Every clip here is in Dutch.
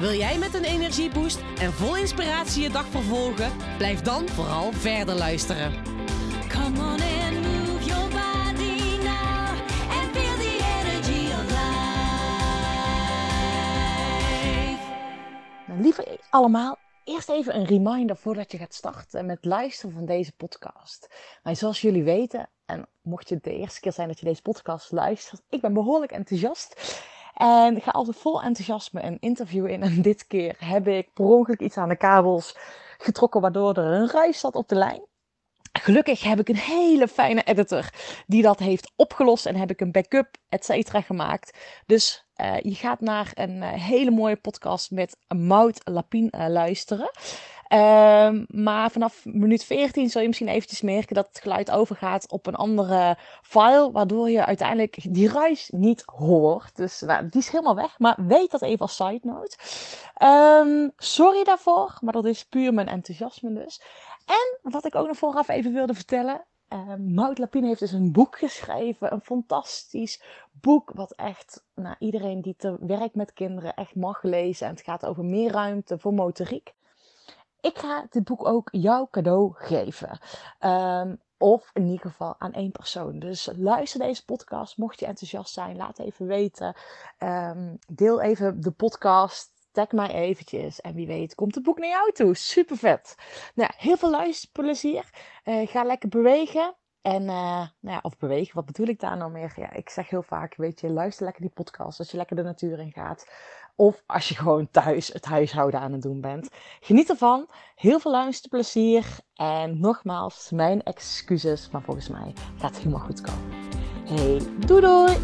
Wil jij met een energieboost en vol inspiratie je dag vervolgen? Blijf dan vooral verder luisteren. Come on and move your body now and feel the energy of life. Nou, lieve allemaal, eerst even een reminder voordat je gaat starten met luisteren van deze podcast. Nou, zoals jullie weten, en mocht je het de eerste keer zijn dat je deze podcast luistert, ik ben behoorlijk enthousiast. En ga altijd vol enthousiasme een interview in. En dit keer heb ik per ongeluk iets aan de kabels getrokken, waardoor er een ruis zat op de lijn. Gelukkig heb ik een hele fijne editor die dat heeft opgelost en heb ik een backup, et cetera, gemaakt. Dus uh, je gaat naar een uh, hele mooie podcast met Mout Lapien uh, luisteren. Um, maar vanaf minuut 14 zul je misschien eventjes merken dat het geluid overgaat op een andere file, waardoor je uiteindelijk die ruis niet hoort. Dus nou, die is helemaal weg, maar weet dat even als side note. Um, sorry daarvoor, maar dat is puur mijn enthousiasme dus. En wat ik ook nog vooraf even wilde vertellen. Uh, Maud Lapine heeft dus een boek geschreven. Een fantastisch boek. Wat echt nou, iedereen die te werkt met kinderen echt mag lezen. En het gaat over meer ruimte voor motoriek. Ik ga dit boek ook jouw cadeau geven. Um, of in ieder geval aan één persoon. Dus luister deze podcast. Mocht je enthousiast zijn, laat even weten. Um, deel even de podcast tag mij eventjes. En wie weet komt het boek naar jou toe. Super vet. Nou, heel veel luisterplezier. Uh, ga lekker bewegen. En, uh, nou ja, of bewegen, wat bedoel ik daar nou meer? Ja, ik zeg heel vaak, weet je, luister lekker die podcast als je lekker de natuur in gaat. Of als je gewoon thuis het huishouden aan het doen bent. Geniet ervan. Heel veel luisterplezier. En nogmaals, mijn excuses. Maar volgens mij gaat het helemaal goed komen. Hey, doei doei!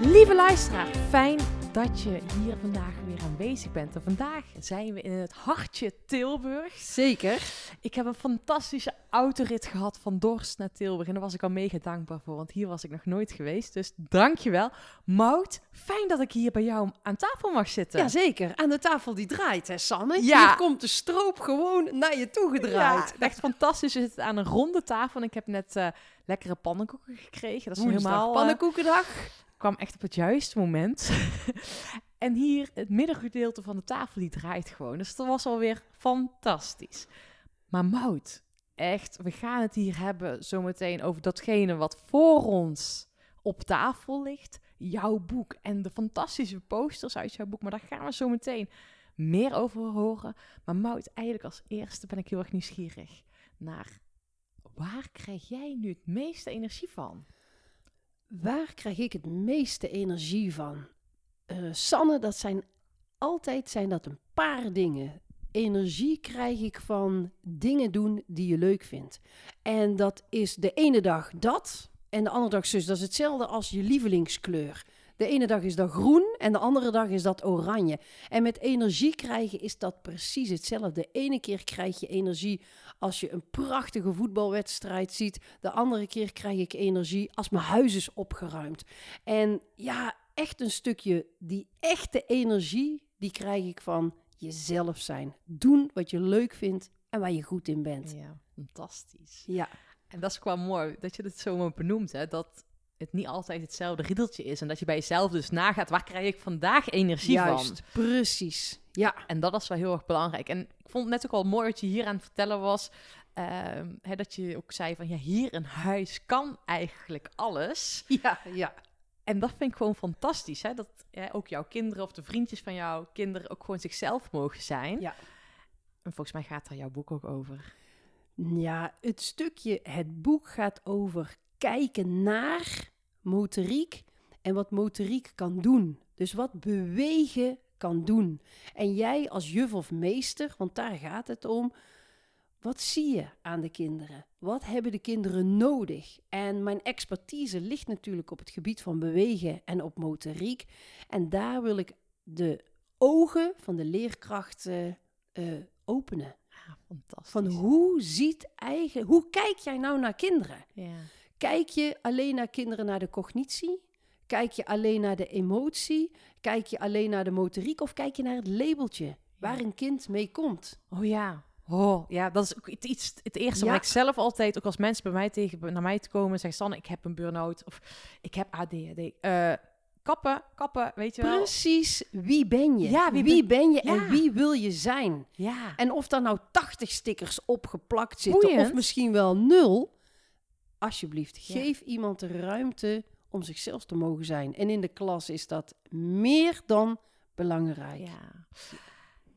Lieve luisteraar, fijn dat je hier vandaag weer aanwezig bent. En vandaag zijn we in het hartje Tilburg. Zeker. Ik heb een fantastische autorit gehad van Dorst naar Tilburg. En daar was ik al mega dankbaar voor, want hier was ik nog nooit geweest. Dus dankjewel. Mout, fijn dat ik hier bij jou aan tafel mag zitten. Jazeker. Aan de tafel die draait, hè Sanne? Ja. Hier komt de stroop gewoon naar je toe gedraaid. Ja, echt fantastisch. We zitten aan een ronde tafel en ik heb net uh, lekkere pannenkoeken gekregen. Dat is Woensdag, helemaal... pannenkoekendag. kwam echt op het juiste moment. en hier het middengedeelte van de tafel die draait gewoon. Dus dat was alweer fantastisch. Maar Mout, echt, we gaan het hier hebben zometeen over datgene wat voor ons op tafel ligt. Jouw boek en de fantastische posters uit jouw boek. Maar daar gaan we zo meteen meer over horen. Maar Mout, eigenlijk als eerste ben ik heel erg nieuwsgierig naar waar krijg jij nu het meeste energie van? Waar krijg ik het meeste energie van? Uh, Sanne, dat zijn altijd zijn dat een paar dingen. Energie krijg ik van dingen doen die je leuk vindt. En dat is de ene dag dat en de andere dag zus. Dat is hetzelfde als je lievelingskleur. De ene dag is dat groen en de andere dag is dat oranje. En met energie krijgen is dat precies hetzelfde. De ene keer krijg je energie als je een prachtige voetbalwedstrijd ziet. De andere keer krijg ik energie als mijn huis is opgeruimd. En ja, echt een stukje, die echte energie, die krijg ik van jezelf zijn. Doen wat je leuk vindt en waar je goed in bent. Ja, fantastisch. Ja. En dat is qua mooi dat je het zo benoemt, hè? dat het niet altijd hetzelfde riedeltje is. En dat je bij jezelf dus nagaat, waar krijg ik vandaag energie Juist, van? precies. Ja. En dat is wel heel erg belangrijk. En ik vond het net ook wel mooi wat je hier aan het vertellen was. Uh, hè, dat je ook zei van, ja, hier in huis kan eigenlijk alles. Ja, ja. En dat vind ik gewoon fantastisch, hè? dat ja, ook jouw kinderen of de vriendjes van jouw kinderen ook gewoon zichzelf mogen zijn. Ja. En volgens mij gaat daar jouw boek ook over. Ja, het stukje, het boek gaat over kijken naar motoriek en wat motoriek kan doen. Dus wat bewegen kan doen. En jij als juf of meester, want daar gaat het om, wat zie je aan de kinderen? Wat hebben de kinderen nodig? En mijn expertise ligt natuurlijk op het gebied van bewegen en op motoriek. En daar wil ik de ogen van de leerkracht eh, openen. Ja, fantastisch. Van hoe ziet eigen, hoe kijk jij nou naar kinderen? Ja. Kijk je alleen naar kinderen naar de cognitie? Kijk je alleen naar de emotie? Kijk je alleen naar de motoriek? Of kijk je naar het labeltje waar een kind mee komt? Oh ja. Oh, ja, dat is ook het, iets, het eerste Ja. wat ik zelf altijd, ook als mensen bij mij tegen, naar mij te komen, zeggen Sanne, ik heb een burn-out of ik heb ADHD. Eh kappen, kappen, weet je wel. Precies, wie ben je? Ja, wie wie, ben- ben je Ja. en wie wil je zijn? Ja. En of daar nou 80 stickers opgeplakt zitten Boeiend. of misschien wel nul, alsjeblieft, geef iemand de ruimte om zichzelf te mogen zijn. En in de klas is dat meer dan belangrijk. Ja.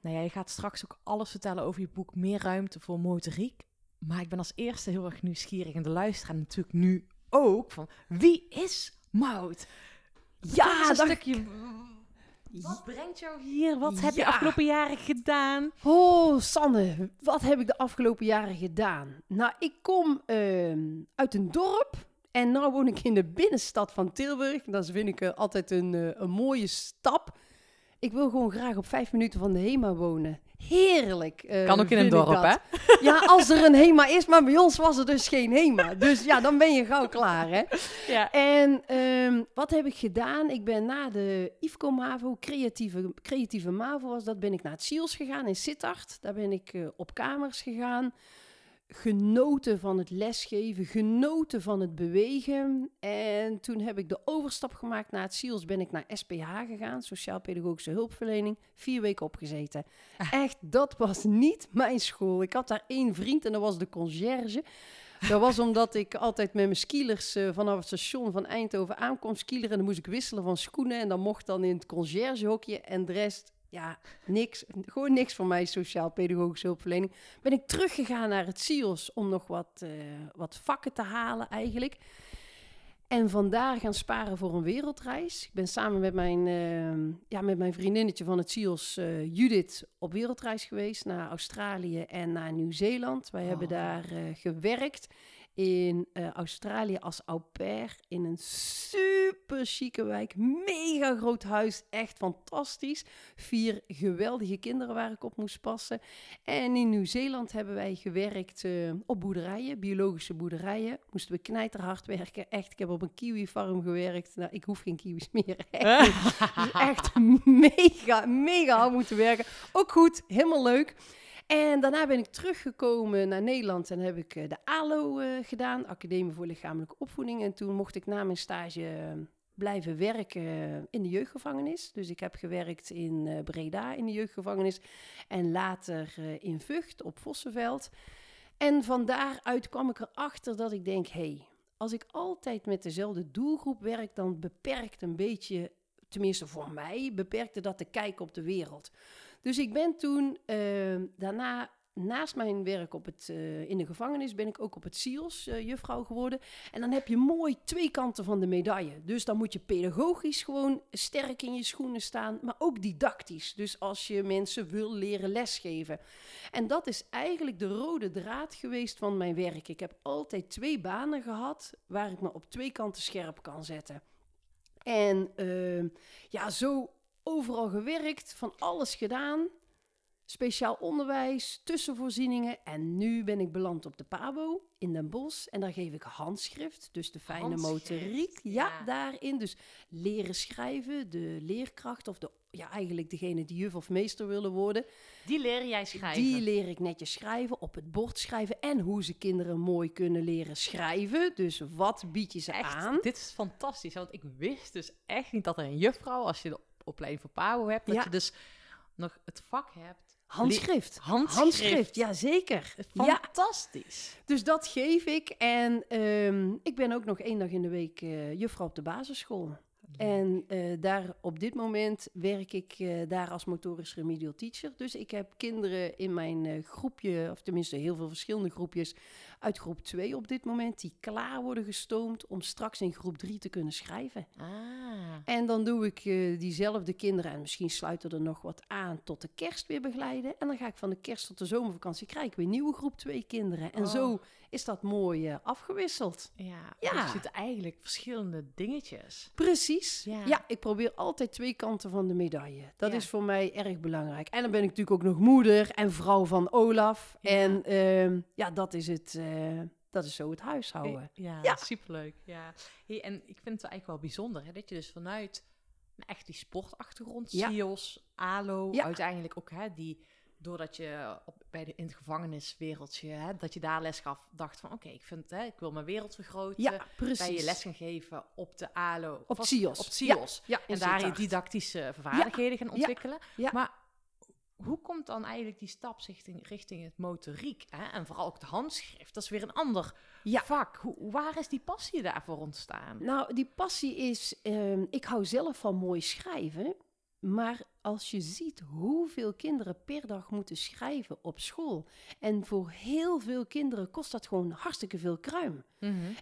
Nou ja, je gaat straks ook alles vertellen over je boek Meer ruimte voor motoriek. Maar ik ben als eerste heel erg nieuwsgierig en de luisteraar natuurlijk nu ook van wie is Mout? Ja, dat- stukje. Wat brengt jou hier? Wat heb je Ja. afgelopen jaren gedaan? Oh, Sanne, wat heb ik de afgelopen jaren gedaan? Nou, ik kom ehm, uit een dorp en nu woon ik in de binnenstad van Tilburg. Dat vind ik eh, altijd een, eh, een mooie stap. Ik wil gewoon graag op vijf minuten van de HEMA wonen. Heerlijk. eh, Kan ook in een dorp, hè? Ja, als er een HEMA is, maar bij ons was er dus geen HEMA. Dus ja, dan ben je gauw klaar, hè? Ja. En ehm, wat heb ik gedaan? Ik ben na de IFCO MAVO, creatieve, creatieve MAVO was dat, ben ik naar het SIOS gegaan in Sittard. Daar ben ik eh, op kamers gegaan. Genoten van het lesgeven, genoten van het bewegen. En toen heb ik de overstap gemaakt naar het SIOS. Ben ik naar SPH gegaan, Sociaal Pedagogische Hulpverlening. Vier weken opgezeten. Echt, dat was niet mijn school. Ik had daar één vriend en dat was de conciërge. Dat was omdat ik altijd met mijn skielers eh, vanaf het station van Eindhoven aankom skileren. En dan moest ik wisselen van schoenen. En dan mocht dan in het conciërgehokje. En de rest, ja, niks. Gewoon niks voor mij, sociaal-pedagogische hulpverlening. Ben ik teruggegaan naar het SIOS om nog wat, eh, wat vakken te halen eigenlijk. En vandaar gaan sparen voor een wereldreis. Ik ben samen met mijn, eh, ja, met mijn vriendinnetje van het SIOS, eh, Judith, op wereldreis geweest naar Australië en naar Nieuw-Zeeland. Wij hebben Oh. daar gewerkt in eh, Australië als au pair in een super chique wijk. Mega groot huis, echt fantastisch. Vier geweldige kinderen waar ik op moest passen. En in Nieuw-Zeeland hebben wij gewerkt eh, op boerderijen, biologische boerderijen. Moesten we knijterhard werken. Echt, ik heb op een kiwi-farm gewerkt. Nou, ik hoef geen kiwis meer. Echt, dus echt mega, mega hard moeten werken. Ook goed, helemaal leuk. En daarna ben ik teruggekomen naar Nederland en heb ik eh, de ALO eh, gedaan, Academie voor Lichamelijke Opvoeding. En toen mocht ik na mijn stage eh, blijven werken in de jeugdgevangenis. Dus ik heb gewerkt in Breda in de jeugdgevangenis en later in Vught op Vossenveld. En van daaruit kwam ik erachter dat ik denk, hé, hey, als ik altijd met dezelfde doelgroep werk, dan beperkt een beetje, tenminste voor mij, beperkte dat de kijk op de wereld. Dus ik ben toen eh, daarna, naast mijn werk op het, eh, in de gevangenis, ben ik ook op het SIOS eh, juffrouw geworden. En dan heb je mooi twee kanten van de medaille. Dus dan moet je pedagogisch gewoon sterk in je schoenen staan, maar ook didactisch. Dus als je mensen wil leren lesgeven. En dat is eigenlijk de rode draad geweest van mijn werk. Ik heb altijd twee banen gehad waar ik me op twee kanten scherp kan zetten. En eh, ja, zo overal gewerkt, van alles gedaan. Speciaal onderwijs, tussenvoorzieningen. En nu ben ik beland op de PABO in Den Bosch. En daar geef ik handschrift, dus de fijne Handschrift, motoriek. Ja, ja. daarin. Dus leren schrijven, de leerkracht of de, ja, eigenlijk degene die juf of meester willen worden. Die leer jij schrijven. Die leer ik netjes schrijven, op het bord schrijven. En hoe ze kinderen mooi kunnen leren schrijven. Dus wat bied je ze echt, aan? dit is fantastisch. Want ik wist dus echt niet dat er een juffrouw, als je de opleiding voor PABO hebt, dat Ja. je dus nog het vak hebt. Handschrift. Handschrift. ja zeker. Ja, Fantastisch. dus dat geef ik. En ehm, ik ben ook nog één dag in de week eh, juffrouw op de basisschool. En eh, daar op dit moment werk ik eh, daar als motorisch remedial teacher. Dus ik heb kinderen in mijn groepje, of tenminste heel veel verschillende groepjes, uit groep 2 op dit moment die klaar worden gestoomd om straks in groep 3 te kunnen schrijven. Ah. En dan doe ik eh, diezelfde kinderen, en misschien sluiten er nog wat aan, tot de kerst weer begeleiden. En dan ga ik van de kerst tot de zomervakantie, krijg ik weer nieuwe groep 2 kinderen. En Oh. zo is dat mooi eh, afgewisseld. Ja, Ja. dus je eigenlijk verschillende dingetjes. Precies. Ja. Ja. ik probeer altijd twee kanten van de medaille. Dat Ja. is voor mij erg belangrijk. En dan ben ik natuurlijk ook nog moeder en vrouw van Olaf. En ehm, ja, dat is het. Eh, dat is zo het huishouden. Ja, Ja. superleuk. Ja. Hey, en ik vind het eigenlijk wel bijzonder hè, dat je dus vanuit echt die sportachtergrond, Ja. CIO's, ALO, Ja. uiteindelijk ook hè, die, doordat je op, bij de, in het gevangeniswereldje, hè, dat je daar les gaf, dacht van oké, ik vind hè, ik wil mijn wereld vergroten. Ja, precies. Ben je les gaan geven op de ALO. Op CIO's. Op CIO's. Ja, en daar je didactische vaardigheden gaan ontwikkelen. Ja. Maar hoe komt dan eigenlijk die stap richting, richting het motoriek? Hè? En vooral ook de handschrift. Dat is weer een ander Ja. vak. Hoe, waar is die passie daarvoor ontstaan? Nou, die passie is. ehm, ik hou zelf van mooi schrijven. Maar als je ziet hoeveel kinderen per dag moeten schrijven op school. En voor heel veel kinderen kost dat gewoon hartstikke veel kruim.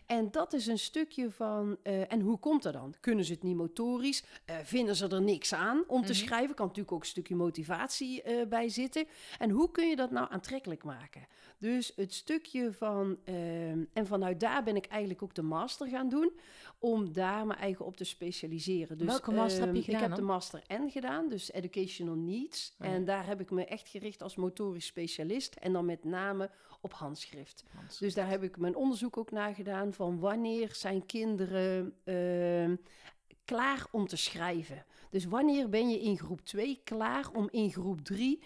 En dat is een stukje van. eh, en hoe komt dat dan? Kunnen ze het niet motorisch? Eh, vinden ze er niks aan om te Mhm. schrijven? Kan natuurlijk ook een stukje motivatie eh, bij zitten. En hoe kun je dat nou aantrekkelijk maken? Dus het stukje van. en vanuit daar ben ik eigenlijk ook de master gaan doen. Om daar mijn eigen op te specialiseren. Dus, Welke master heb je ehm, gedaan Ik heb de master N gedaan, dus Educational Needs. Ja. En daar heb ik me echt gericht als motorisch specialist. En dan met name op handschrift. Dus daar heb ik mijn onderzoek ook naar gedaan van wanneer zijn kinderen ehm, klaar om te schrijven. Dus wanneer ben je in groep 2 klaar om in groep 3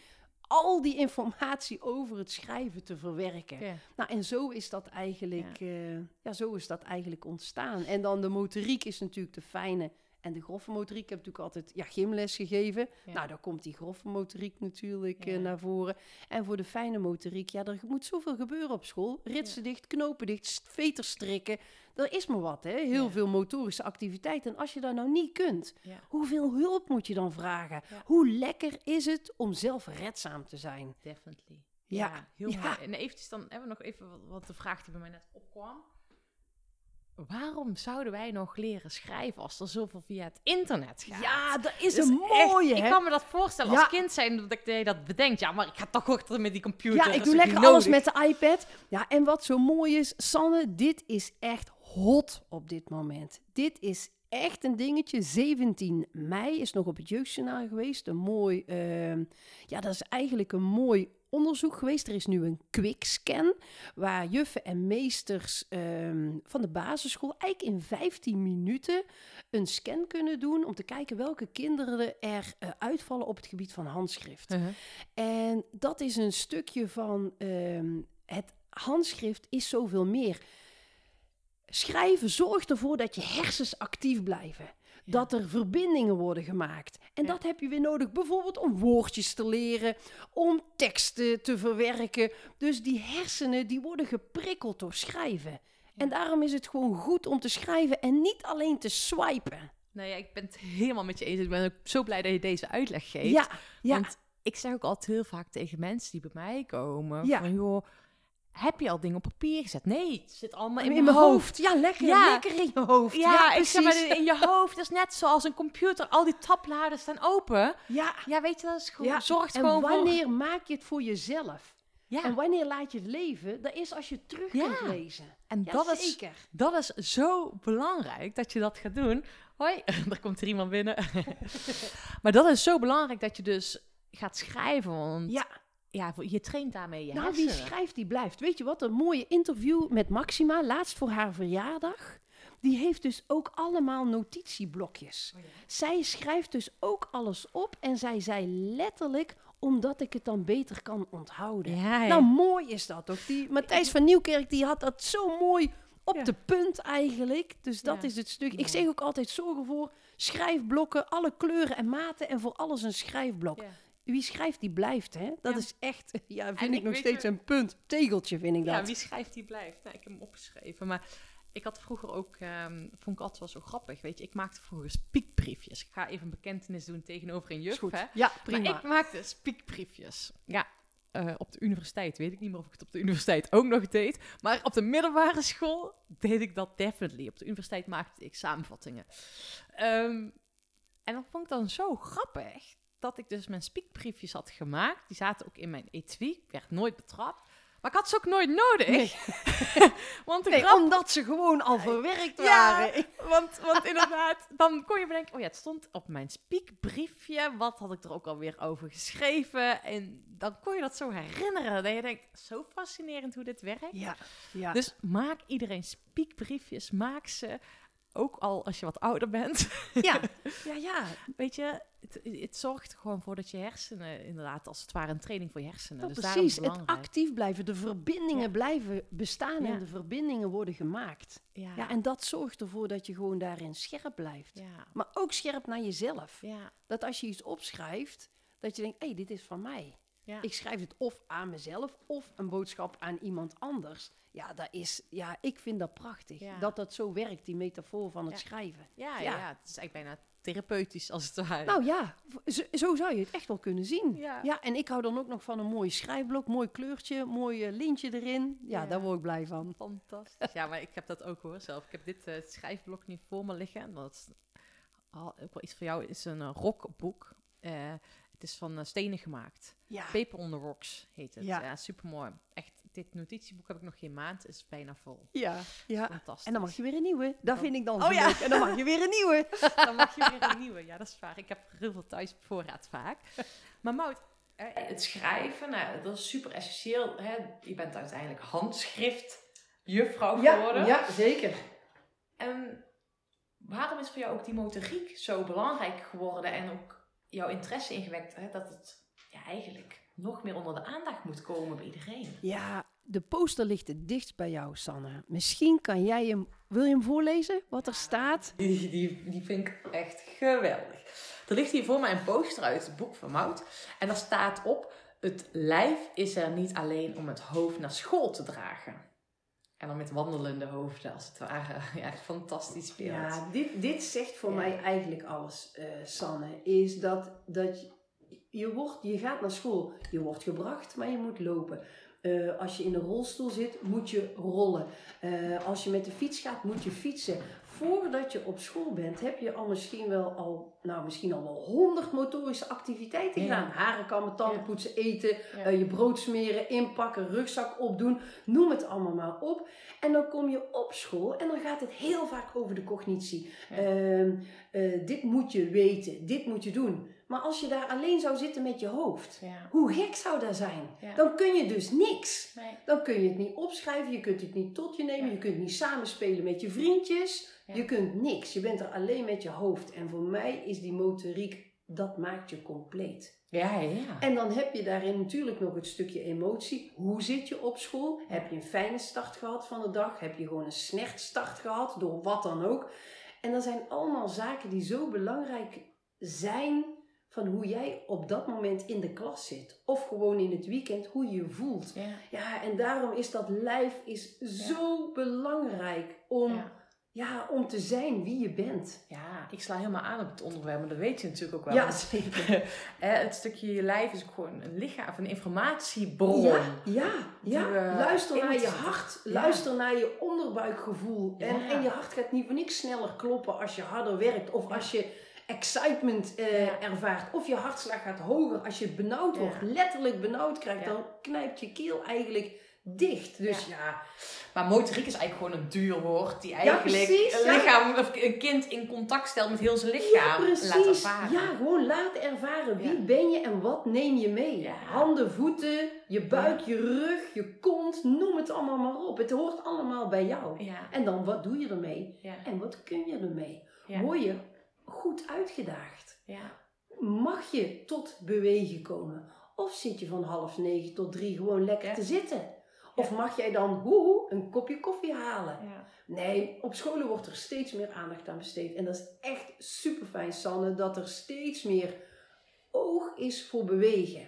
al die informatie over het schrijven te verwerken. Nou, en zo is dat eigenlijk, ja. ja, zo is dat eigenlijk ontstaan. En dan de motoriek is natuurlijk de fijne en de grove motoriek. Ik heb natuurlijk altijd ja, gymles gegeven. Ja. Nou, dan komt die grove motoriek natuurlijk Ja. eh, naar voren. En voor de fijne motoriek, ja, er moet zoveel gebeuren op school. Ritsen dicht, knopen dicht, veters strikken. Er is maar wat, hè. Heel veel motorische activiteit. En als je dat nou niet kunt, hoeveel hulp moet je dan vragen? Hoe lekker is het om zelfredzaam te zijn? Definitely. Ja. Ja, heel mooi. En eventjes dan hebben we nog even wat, wat de vraag die bij mij net opkwam. Waarom zouden wij nog leren schrijven als er zoveel via het internet gaat? Ja, dat is Dus een echt, mooie, Ik kan me dat voorstellen Ja. als kind zijn dat ik dat bedenk. Ja, maar ik ga toch achter met die computer. Ja, ik doe lekker alles met de iPad. Ja, en wat zo mooi is, Sanne, dit is echt hot op dit moment. Dit is echt een dingetje. 17 mei is nog op het Jeugdjournaal geweest. Een mooi, ehm, ja, dat is eigenlijk een mooi onderzoek geweest. Er is nu een quickscan waar juffen en meesters ehm, van de basisschool eigenlijk in 15 minuten een scan kunnen doen om te kijken welke kinderen er eh, uitvallen op het gebied van handschrift. Uh-huh. En dat is een stukje van ehm, het handschrift is zoveel meer. Schrijven zorgt ervoor dat je hersens actief blijven. Dat er verbindingen worden gemaakt. En dat heb je weer nodig, bijvoorbeeld om woordjes te leren, om teksten te verwerken. Dus die hersenen die worden geprikkeld door schrijven. En daarom is het gewoon goed om te schrijven en niet alleen te swipen. Nou ja, ik ben het helemaal met je eens. Ik ben ook zo blij dat je deze uitleg geeft. Ja, ja. Want ik zeg ook altijd heel vaak tegen mensen die bij mij komen: Ja. van joh, heb je al dingen op papier gezet? Nee, het zit allemaal in, in, mijn hoofd. Ja, lekker, Ja. lekker in je hoofd. Ja, ik zeg maar, precies. in je hoofd is net zoals een computer. Al die tabbladen staan open. Ja, Ja, weet je, dat is gewoon, Ja, zorgt en gewoon voor... wanneer maak je het voor jezelf? Ja, En wanneer laat je het leven? Dat is als je terug Ja. kunt lezen. en Ja, dat, is, zeker. dat is zo belangrijk dat je dat gaat doen. Hoi, er komt er iemand binnen. maar dat is zo belangrijk dat je dus gaat schrijven. Want ja, Ja, je traint daarmee je nou wie schrijft, die blijft. Weet je wat, een mooie interview met Maxima, laatst voor haar verjaardag. Die heeft dus ook allemaal notitieblokjes. Oh Zij schrijft dus ook alles op. En zij zei letterlijk, omdat ik het dan beter kan onthouden. Ja, ja. Nou, mooi is dat toch? Die Matthijs van Nieuwkerk, die had dat zo mooi op de punt eigenlijk. Dus dat is het stuk. Ik zeg ook altijd, zorg ervoor, schrijfblokken, alle kleuren en maten en voor alles een schrijfblok. Wie schrijft, die blijft, hè? Dat Ja. is echt, ja, vind En ik ik nog steeds een punt. Tegeltje vind ik dat. Ja, wie schrijft die blijft. Nou, ik heb hem opgeschreven. Maar ik had vroeger ook, ehm, vond ik altijd wel zo grappig. Weet je, ik maakte vroeger spiekbriefjes. Ik ga even een bekentenis doen tegenover een juf. Hè? Ja, prima. Maar ik maakte spiekbriefjes. Ja. eh, op de universiteit, weet ik niet meer of ik het op de universiteit ook nog deed. Maar op de middelbare school deed ik dat definitely. Op de universiteit maakte ik samenvattingen. Ehm, en dat vond ik dan zo grappig dat ik dus mijn speakbriefjes had gemaakt. Die zaten ook in mijn etui. Ik werd nooit betrapt. Maar ik had ze ook nooit nodig. Want de Nee, grap omdat ze gewoon al verwerkt waren. Want, want inderdaad, dan kon je bedenken, oh ja, het stond op mijn speakbriefje. Wat had ik er ook alweer over geschreven? En dan kon je dat zo herinneren. Dat je denkt, zo fascinerend hoe dit werkt. Ja, ja. Dus maak iedereen speakbriefjes, maak ze. Ook al als je wat ouder bent. ja, ja, ja. Weet je, het, het zorgt er gewoon voor dat je hersenen, inderdaad, als het ware een training voor je hersenen. Nou, dus precies. Het actief blijven, de verbindingen Ja. blijven bestaan Ja. en de verbindingen worden gemaakt. Ja, Ja, en dat zorgt ervoor dat je gewoon daarin scherp blijft. ja, Maar ook scherp naar jezelf. ja, Dat als je iets opschrijft, dat je denkt, hé, hey, dit is van mij. Ja. Ik schrijf het of aan mezelf of een boodschap aan iemand anders. Ja, dat is, ja ik vind dat prachtig. Ja. Dat dat zo werkt, die metafoor van het Ja. schrijven. Ja, ja. Ja. het is eigenlijk bijna therapeutisch als het ware. Nou ja, zo, zo zou je het echt wel kunnen zien. Ja. En ik hou dan ook nog van een mooi schrijfblok, mooi kleurtje, mooi eh, lintje erin. Ja, daar word ik blij van. Fantastisch. Ja, maar ik heb dat ook hoor zelf. Ik heb dit eh, schrijfblok nu voor me liggen. Dat is ook wel iets voor jou. Is een eh, rockboek. Het is van eh, stenen gemaakt. Ja, Paper on the Rocks heet het. Ja. Ja, supermooi. Echt, dit notitieboek heb ik nog geen maand. is bijna vol. ja, ja. Fantastisch. En dan mag je weer een nieuwe. Dat Dan- vind ik dan Oh ja. leuk. En dan mag je weer een nieuwe. dan mag je weer een nieuwe. Ja, dat is waar. Ik heb heel veel thuis voorraad vaak. Maar Mout, eh, het schrijven, nou, dat is super essentieel. Hè? Je bent uiteindelijk handschriftjuffrouw geworden. ja, zeker. En waarom is voor jou ook die motoriek zo belangrijk geworden en ook jouw interesse ingewekt? Hè? Dat het ja, eigenlijk nog meer onder de aandacht moet komen bij iedereen. Ja, de poster ligt het dichtst bij jou, Sanne. Misschien kan jij hem... Wil je hem voorlezen, wat er staat? Die, die, die vind ik echt geweldig. Er ligt hier voor mij een poster uit het boek van Mout. En daar staat op: Het lijf is er niet alleen om het hoofd naar school te dragen. En dan met wandelende hoofden, als het ware. Ja, fantastisch beeld. Ja, dit, dit zegt voor Ja. mij eigenlijk alles, eh, Sanne. Is dat, dat je, je, wordt, je gaat naar school, je wordt gebracht, maar je moet lopen. Eh, als je in een rolstoel zit, moet je rollen. Eh, als je met de fiets gaat, moet je fietsen. Voordat je op school bent, heb je al misschien wel al, nou, misschien al wel honderd motorische activiteiten Ja. gedaan. Haren kammen, tanden poetsen, eten, Ja. eh, je brood smeren, inpakken, rugzak opdoen. Noem het allemaal maar op. En dan kom je op school en dan gaat het heel vaak over de cognitie. Ja. Ehm, eh, dit moet je weten, dit moet je doen. Maar als je daar alleen zou zitten met je hoofd, Ja. hoe gek zou dat zijn? Ja. Dan kun je dus niks. Nee. Dan kun je het niet opschrijven, je kunt het niet tot je nemen, Ja. je kunt niet samenspelen met je vriendjes. Ja. Je kunt niks, je bent er alleen met je hoofd. En voor mij is die motoriek, dat maakt je compleet. Ja, ja. En dan heb je daarin natuurlijk nog het stukje emotie. Hoe zit je op school? Heb je een fijne start gehad van de dag? Heb je gewoon een slecht start gehad? Door wat dan ook. En dat zijn allemaal zaken die zo belangrijk zijn van hoe jij op dat moment in de klas zit. Of gewoon in het weekend, hoe je je voelt. ja. Ja, en daarom is dat lijf is zo belangrijk om, ja. Ja. om te zijn wie je bent. Ja, ik sla helemaal aan op het onderwerp, maar dat weet je natuurlijk ook wel. Ja, zeker. het stukje je lijf is ook gewoon een lichaam, of een informatiebron. Ja, ja, Die ja. we luister naar je hart. Ja. Luister naar je onderbuikgevoel. En, Ja. en je hart gaat niet voor niks sneller kloppen als je harder werkt. Of als je excitement eh, ervaart. Of je hartslag gaat hoger als je benauwd wordt. Letterlijk benauwd krijgt. Dan knijpt je keel eigenlijk dicht. Dus ja, Maar motoriek is eigenlijk gewoon een duur woord die eigenlijk precies, een ja. lichaam of een kind in contact stelt met heel zijn ja, lichaam. Laat precies. ervaren. Ja, gewoon laten ervaren. Wie Ja. ben je en wat neem je mee? Ja. Handen, voeten, je buik, je rug, je kont. Noem het allemaal maar op. Het hoort allemaal bij jou. Ja, En dan, wat doe je ermee? ja, En wat kun je ermee? ja. Word je goed uitgedaagd? ja. Mag je tot bewegen komen? Of zit je van half negen tot drie gewoon lekker Ja. te zitten? Of mag jij dan hoehoe een kopje koffie halen? ja. Nee, op scholen wordt er steeds meer aandacht aan besteed. En dat is echt super fijn, Sanne, dat er steeds meer oog is voor bewegen.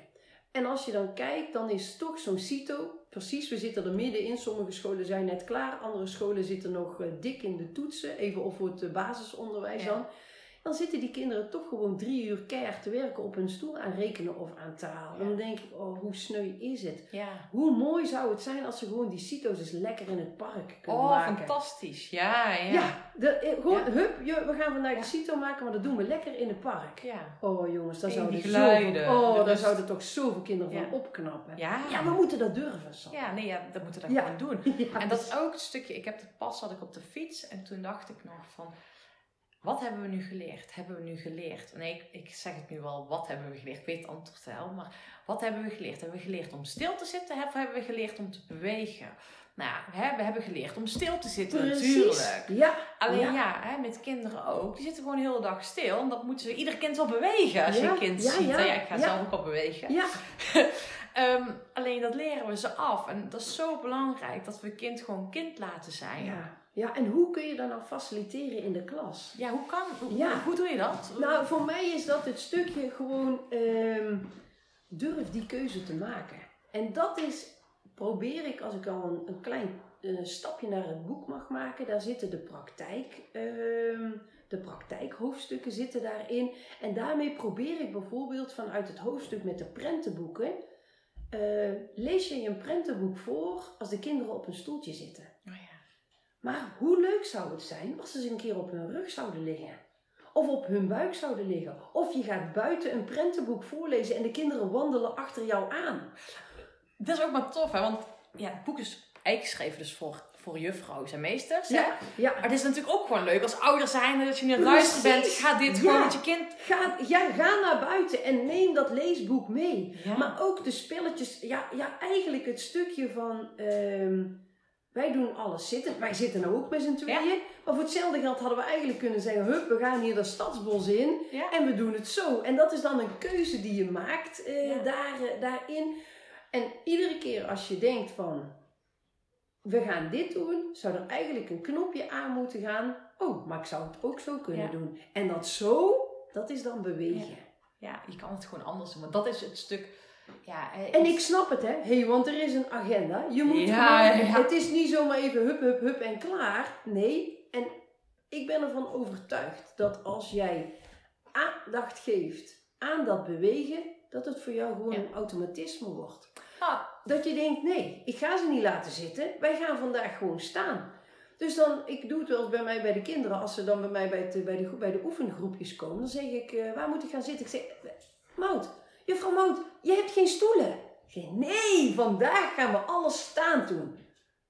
En als je dan kijkt, dan is toch zo'n CITO, precies, we zitten er middenin. Sommige scholen zijn net klaar, andere scholen zitten nog eh, dik in de toetsen, even of voor het eh, basisonderwijs Ja. dan. Dan zitten die kinderen toch gewoon drie uur keihard te werken op hun stoel aan rekenen of aan taal. Dan denk ik, oh, hoe sneu is het? Ja. Hoe mooi zou het zijn als ze gewoon die CITO's eens lekker in het park kunnen Oh, maken. fantastisch. Ja, ja. Ja, de, eh, gewoon, Ja. hup, we gaan vandaag de CITO maken, maar dat doen we lekker in het park. Ja. Oh jongens, daar En zouden, zoveel, geluiden, oh, daar zouden toch zoveel kinderen van opknappen. Ja. Ja, we moeten dat durven, Sam. Ja, nee, ja, dat moeten we Ja. gewoon doen. En dat is ook het stukje, ik heb de pas had ik op de fiets en toen dacht ik nog van, wat hebben we nu geleerd? Hebben we nu geleerd? Nee, ik, ik zeg het nu wel, wat hebben we geleerd? Ik weet het antwoord wel, maar wat hebben we geleerd? Hebben we geleerd om stil te zitten of hebben we geleerd om te bewegen? Nou, hè, we hebben geleerd om stil te zitten natuurlijk. Ja. Alleen Ja. ja, hè, met kinderen ook. Die zitten gewoon de hele dag stil. En dat moeten ze, ieder kind wel bewegen als je een kind ja, ziet. ja, ik ga zelf ook al bewegen. Ja. Ehm, alleen dat leren we ze af. En dat is zo belangrijk dat we kind gewoon kind laten zijn. Ja, Ja. ja, en hoe kun je dat nou faciliteren in de klas? hoe kan, hoe, Ja. hoe doe je dat? Nou, voor mij is dat het stukje gewoon ehm, durf die keuze te maken. En dat is, probeer ik als ik al een, een klein eh, stapje naar het boek mag maken. Daar zitten de praktijk, ehm, de praktijkhoofdstukken zitten daarin. En daarmee probeer ik bijvoorbeeld vanuit het hoofdstuk met de prentenboeken. eh, lees je je een prentenboek voor als de kinderen op een stoeltje zitten. Maar hoe leuk zou het zijn als ze eens een keer op hun rug zouden liggen? Of op hun buik zouden liggen? Of je gaat buiten een prentenboek voorlezen en de kinderen wandelen achter jou aan. Dat is ook maar tof, hè? Want ja, het boek is eigenlijk geschreven dus voor, voor juffrouws en meesters. Hè? Ja, ja. Maar het is natuurlijk ook gewoon leuk als ouder zijn dat je het luisteren bent. Ga dit Ja. gewoon met je kind. Ga, ja, ga naar buiten en neem dat leesboek mee. Ja. Maar ook de spelletjes, ja, ja eigenlijk het stukje van... ehm, wij doen alles zitten. Wij zitten nou ook met z'n tweeën. Maar voor hetzelfde geld hadden we eigenlijk kunnen zeggen... Hup, we gaan hier dat stadsbos in. Ja. En we doen het zo. En dat is dan een keuze die je maakt eh, Ja. daar, eh, daarin. En iedere keer als je denkt van... We gaan dit doen, zou er eigenlijk een knopje aan moeten gaan. Oh, maar ik zou het ook zo kunnen doen. En dat zo, dat is dan bewegen. Ja, je kan het gewoon anders doen. Want dat is het stuk. Ja, eh, En ik snap het, hè. hey, want er is een agenda. Je moet Ja, gewoon- ja. Het is niet zomaar even hup, hup, hup en klaar. Nee. En ik ben ervan overtuigd dat als jij aandacht geeft aan dat bewegen, dat het voor jou gewoon Ja. een automatisme wordt. Ah, Dat je denkt, nee, ik ga ze niet laten zitten. Wij gaan vandaag gewoon staan. Dus dan, ik doe het wel eens bij mij bij de kinderen. Als ze dan bij mij bij, het, bij, de, bij de oefengroepjes komen. Dan zeg ik, eh, waar moet ik gaan zitten? Ik zeg, Mout, juffrouw Mout, je hebt geen stoelen. Ik zeg, nee, vandaag gaan we alles staan doen.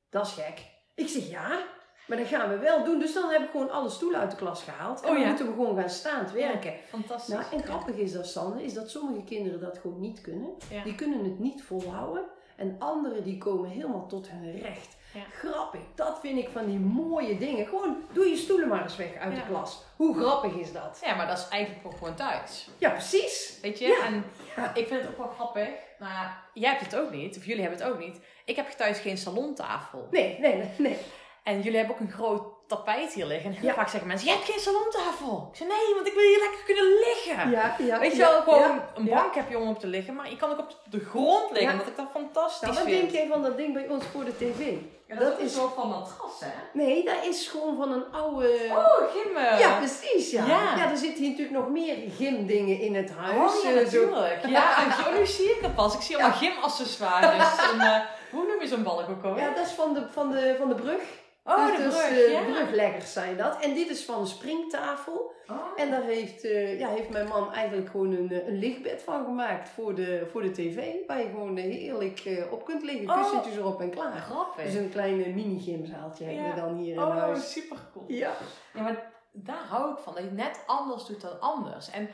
Dat is gek. Ik zeg, ja, maar dat gaan we wel doen. Dus dan heb ik gewoon alle stoelen uit de klas gehaald. En Oh dan moeten we gewoon gaan staand werken. fantastisch. Nou, en grappig is dat, Sanne, is dat sommige kinderen dat gewoon niet kunnen. Ja. Die kunnen het niet volhouden. En anderen die komen helemaal tot hun recht. Ja. Grappig, dat vind ik van die mooie dingen. Gewoon, doe je stoelen maar eens weg uit Ja. de klas. Hoe grappig is dat? Ja, maar dat is eigenlijk ook gewoon thuis. Ja, precies. Weet je? Ja. En Ja. ik vind het ook wel grappig. Nou, ja, jij hebt het ook niet, of jullie hebben het ook niet. Ik heb thuis geen salontafel. Nee, nee, nee. nee. En jullie hebben ook een groot tapijt hier liggen. En heel Ja. vaak zeggen mensen, je hebt geen salontafel. Ik zeg, nee, want ik wil hier lekker kunnen liggen. Ja, ja, Weet je ja, wel, gewoon ja, een ja. bank heb je om op te liggen. Maar je kan ook op de grond liggen, Ja. omdat ik dat fantastisch Nou, wat vind. denk jij van dat ding bij ons voor de tv? Ja, dat, is soort van matras, hè? Nee, dat is gewoon van een oude... Oh, gimmel. Ja, precies, ja. Ja. ja. er zitten hier natuurlijk nog meer gymdingen in het huis. Oh, ja, eh, zo- natuurlijk. Ja, en zo, nu zie ik het pas. Ik zie allemaal gymaccessoires. En, eh, hoe noem je zo'n balk ook alweer? Ja, dat is van de, van de, van de brug. Oh, dus de brug, ja. brugleggers zijn dat. En dit is van een springtafel. Oh. En daar heeft, eh, ja, heeft mijn man eigenlijk gewoon een, eh, een lichtbed van gemaakt voor de, voor de tv. Waar je gewoon heerlijk op kunt liggen. Oh. Kussentjes erop en klaar. Grappig. Dus een klein eh, mini-gymzaaltje hebben we dan hier in oh, huis. super cool. Ja. Ja, maar daar hou ik van. Dat je net anders doet dan anders. En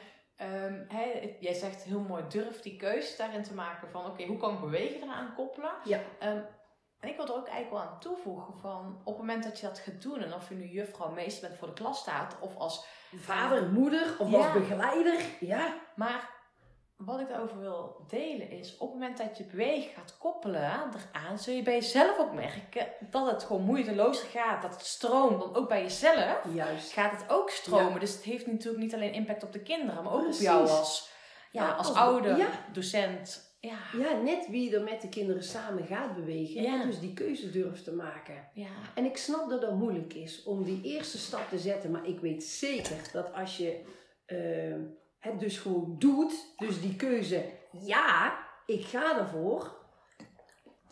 hè, jij zegt heel mooi, durf die keuze daarin te maken van... Oké, hoe kan ik bewegen eraan koppelen? Ja. Ehm, en ik wil er ook eigenlijk wel aan toevoegen van... Op het moment dat je dat gaat doen... En of je nu juffrouw meester bent voor de klas staat... Of als Vader, moeder of Ja. als begeleider. Ja. Maar wat ik daarover wil delen is, op het moment dat je bewegen gaat koppelen eraan, zul je bij jezelf ook merken dat het gewoon moeitelozer gaat. Dat het stroomt. Want ook bij jezelf Juist. gaat het ook stromen. Ja. Dus het heeft natuurlijk niet alleen impact op de kinderen, maar ook Precies. op jou als, ja, Ja, als als- ouder, ja. docent, Ja. Ja, net wie er met de kinderen samen gaat bewegen. Ja. En dus die keuze durft te maken. Ja. En ik snap dat dat moeilijk is om die eerste stap te zetten. Maar ik weet zeker dat als je eh, het dus gewoon doet, dus die keuze, ja, ik ga ervoor.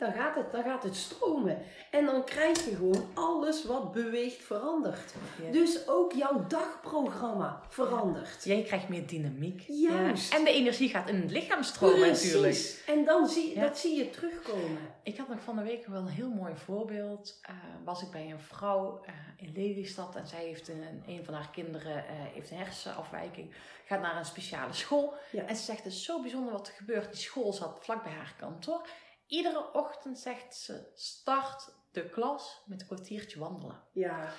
Dan gaat, het, dan gaat het stromen. En dan krijg je gewoon alles wat beweegt verandert. Ja. Dus ook jouw dagprogramma verandert. Jij krijgt meer dynamiek. Juist. Ja. En de energie gaat in het lichaam stromen natuurlijk. Precies. En dan zie, dat zie je terugkomen. Ik had nog van de week wel een heel mooi voorbeeld. Eh, was ik bij een vrouw eh, in Lelystad en zij heeft een, een van haar kinderen eh, heeft een hersenafwijking. Gaat naar een speciale school. Ja. En ze zegt, het is zo bijzonder wat er gebeurt. Die school zat vlak bij haar kantoor. Iedere ochtend zegt ze, start de klas met een kwartiertje wandelen. Ja,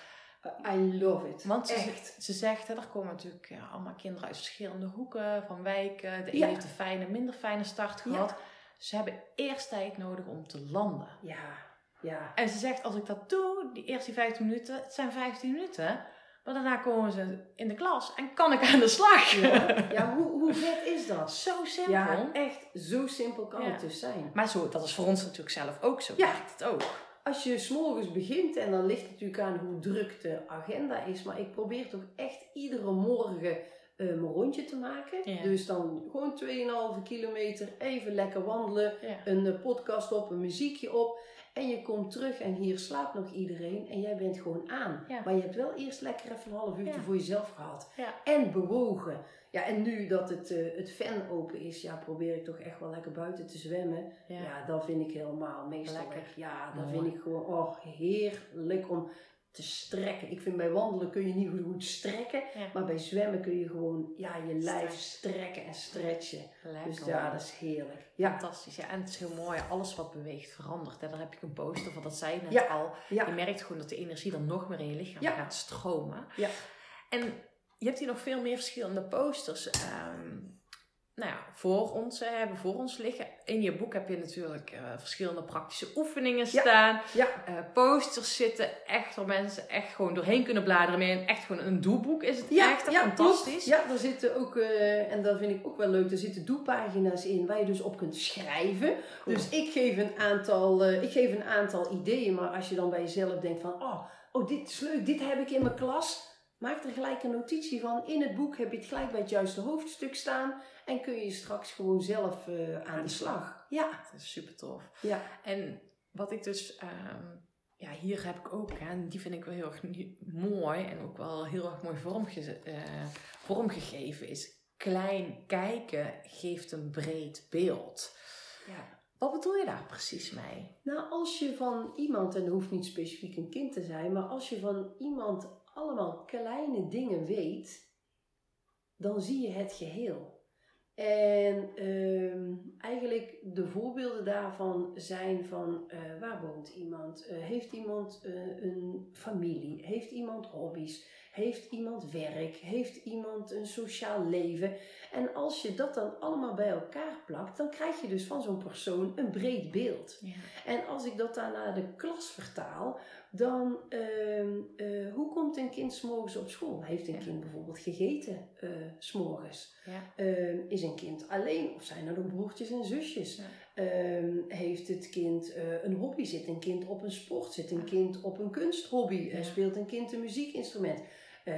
I love it. Want ze, Echt. ze zegt, hè, er komen natuurlijk ja, allemaal kinderen uit verschillende hoeken van wijken. De een Ja. heeft een fijne, minder fijne start Ja. gehad. Ze hebben eerst tijd nodig om te landen. Ja, ja. En ze zegt, als ik dat doe, die eerste 15 minuten, het zijn 15 minuten. Maar daarna komen ze in de klas en kan ik aan de slag. Ja, ja hoe, hoe vet is dat? Zo simpel. Ja, echt zo simpel kan Ja. het dus zijn. Maar zo, dat is voor ons natuurlijk zelf ook zo. Ja. Het ook. Als je s'morgens begint, en dan ligt het natuurlijk aan hoe druk de agenda is, maar ik probeer toch echt iedere morgen eh, mijn rondje te maken. Ja. Dus dan gewoon 2,5 kilometer, even lekker wandelen, Ja. een eh, podcast op, een muziekje op. En je komt terug en hier slaapt nog iedereen en jij bent gewoon aan. Ja. Maar je hebt wel eerst lekker even een half uurtje Ja. voor jezelf gehad. Ja. En bewogen. Ja, en nu dat het, eh, het fan open is, ja, probeer ik toch echt wel lekker buiten te zwemmen. Ja. Dat vind ik helemaal meestal. Lekker. Ja, dat vind ik gewoon oh, heerlijk om te strekken. Ik vind bij wandelen kun je niet goed, goed strekken, Ja. maar bij zwemmen kun je gewoon ja, je lijf Strekken. en stretchen. Lekker. Dus ja, dat is heerlijk. Ja, Fantastisch. Ja, en het is heel mooi. Alles wat beweegt verandert. Hè. Daar heb ik een poster van. Dat zei je net Ja. al. Je merkt gewoon dat de energie dan nog meer in je lichaam gaat stromen. Ja. En je hebt hier nog veel meer verschillende posters. ehm, nou ja, voor ons hebben voor ons liggen. In je boek heb je natuurlijk eh, verschillende praktische oefeningen Ja. staan. ja, Eh, posters zitten echt waar mensen echt gewoon doorheen kunnen bladeren. Meer een, echt gewoon een doelboek is het ja, echt. ja, fantastisch. Ja, daar zitten ook, eh, en dat vind ik ook wel leuk, er zitten doelpagina's in waar je dus op kunt schrijven. Cool. Dus ik geef, een aantal, ik geef een aantal ideeën, maar als je dan bij jezelf denkt van, oh, oh, dit is leuk, dit heb ik in mijn klas. Maak er gelijk een notitie van. In het boek heb je het gelijk bij het juiste hoofdstuk staan. En kun je straks gewoon zelf eh, aan de slag. Ja, Dat is super tof. ja, En wat ik dus, ehm, ja, hier heb ik ook, en die vind ik wel heel erg mooi en ook wel heel erg mooi vormge eh, vormgegeven, is klein kijken geeft een breed beeld. ja. Wat bedoel je daar precies mee? Nou, als je van iemand, en dat hoeft niet specifiek een kind te zijn, maar als je van iemand allemaal kleine dingen weet, dan zie je het geheel. En ehm, eigenlijk de voorbeelden daarvan zijn van eh, waar woont iemand? Eh, heeft iemand eh, een familie? Heeft iemand hobby's? Heeft iemand werk? Heeft iemand een sociaal leven? En als je dat dan allemaal bij elkaar plakt, dan krijg je dus van zo'n persoon een breed beeld. Ja. En als ik dat dan naar de klas vertaal, dan ehm, eh, hoe komt een kind s'morgens op school? Heeft een kind bijvoorbeeld gegeten eh, s'morgens? Ja. Ehm, is een kind alleen of zijn er nog broertjes en zusjes? Ehm, heeft het kind eh, een hobby? Zit een kind op een sport? Zit een kind op een kunsthobby? Speelt een kind een muziekinstrument?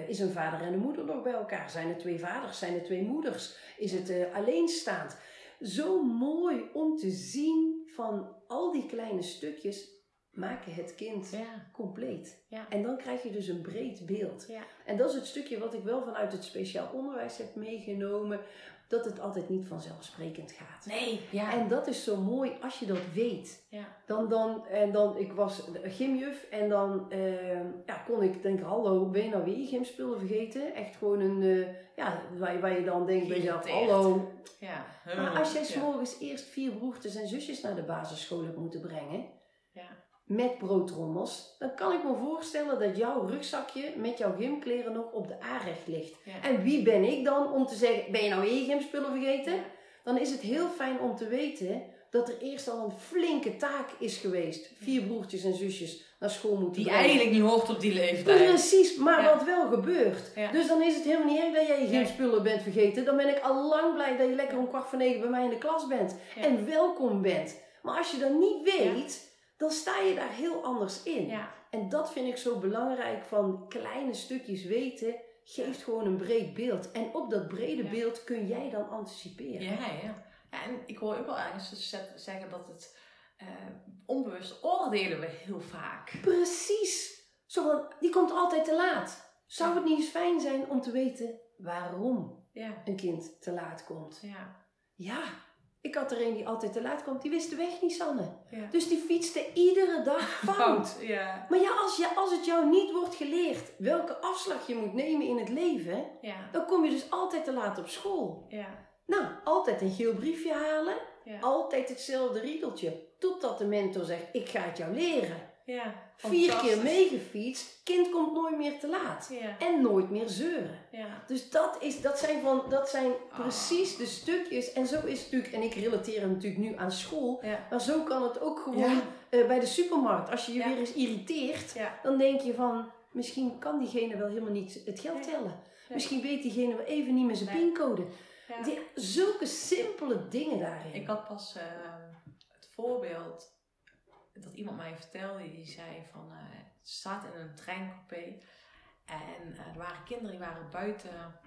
Is een vader en een moeder nog bij elkaar? Zijn er twee vaders? Zijn er twee moeders? Is het alleenstaand? Zo mooi om te zien van al die kleine stukjes maken het kind Ja. compleet. Ja. En dan krijg je dus een breed beeld. Ja. En dat is het stukje wat ik wel vanuit het speciaal onderwijs heb meegenomen. Dat het altijd niet vanzelfsprekend gaat. Nee, ja. En dat is zo mooi als je dat weet. Dan, dan, en dan, ik was gymjuf en dan eh, ja, kon ik denken, hallo, ben je nou weer gymspullen vergeten? Echt gewoon een, eh, ja, waar, je- waar je dan denkt bij jezelf, Geïrriteerd. hallo. ja. Maar als jij s'morgens eerst vier broertjes en zusjes naar de basisschool hebt moeten brengen, Ja. Met broodtrommels, dan kan ik me voorstellen dat jouw rugzakje met jouw gymkleren nog op de aanrecht ligt. Ja. En wie ben ik dan om te zeggen, ben je nou weer je gymspullen vergeten? Ja. Dan is het heel fijn om te weten dat er eerst al een flinke taak is geweest. Vier broertjes en zusjes naar school moeten Die brengen. eigenlijk niet hoort op die leeftijd. Precies, maar Ja. wat wel gebeurt. Ja. Dus dan is het helemaal niet erg dat jij je Nee. spullen bent vergeten. Dan ben ik al lang blij dat je lekker om kwart voor negen bij mij in de klas bent. Ja. En welkom bent. Maar als je dat niet weet, dan sta je daar heel anders in. Ja. En dat vind ik zo belangrijk van kleine stukjes weten. Geeft gewoon een breed beeld. En op dat brede Ja. beeld kun jij dan anticiperen. Ja, ja. ja, en ik hoor ook wel ergens zeggen dat het eh, onbewust oordelen we heel vaak. Precies. Zo van, die komt altijd te laat. Zou het niet eens fijn zijn om te weten waarom Ja, een kind te laat komt? ja, Ja, ik had er een die altijd te laat komt. Die wist de weg niet, Sanne. ja. Dus die fietste iedere dag fout. Ja, Maar ja, als, je, als het jou niet wordt geleerd welke afslag je moet nemen in het leven, ja, dan kom je dus altijd te laat op school. ja, Nou, altijd een geel briefje halen, altijd hetzelfde riedeltje. Totdat de mentor zegt, ik ga het jou leren. Ja. Vier keer meegefietst, kind komt nooit meer te laat. Ja, En nooit meer zeuren. ja. Dus dat, is, dat zijn, van, dat zijn Ah. precies de stukjes. En zo is het natuurlijk, en ik relateer het natuurlijk nu aan school. Maar zo kan het ook gewoon eh, bij de supermarkt. Als je je weer eens irriteert, dan denk je van... Misschien kan diegene wel helemaal niet het geld tellen. Misschien weet diegene wel even niet meer zijn Nee. pincode. Die, zulke simpele dingen daarin. Ik had pas eh, het voorbeeld dat iemand mij vertelde, die zei van, het staat in een treincoupé en eh, er waren kinderen die waren buiten,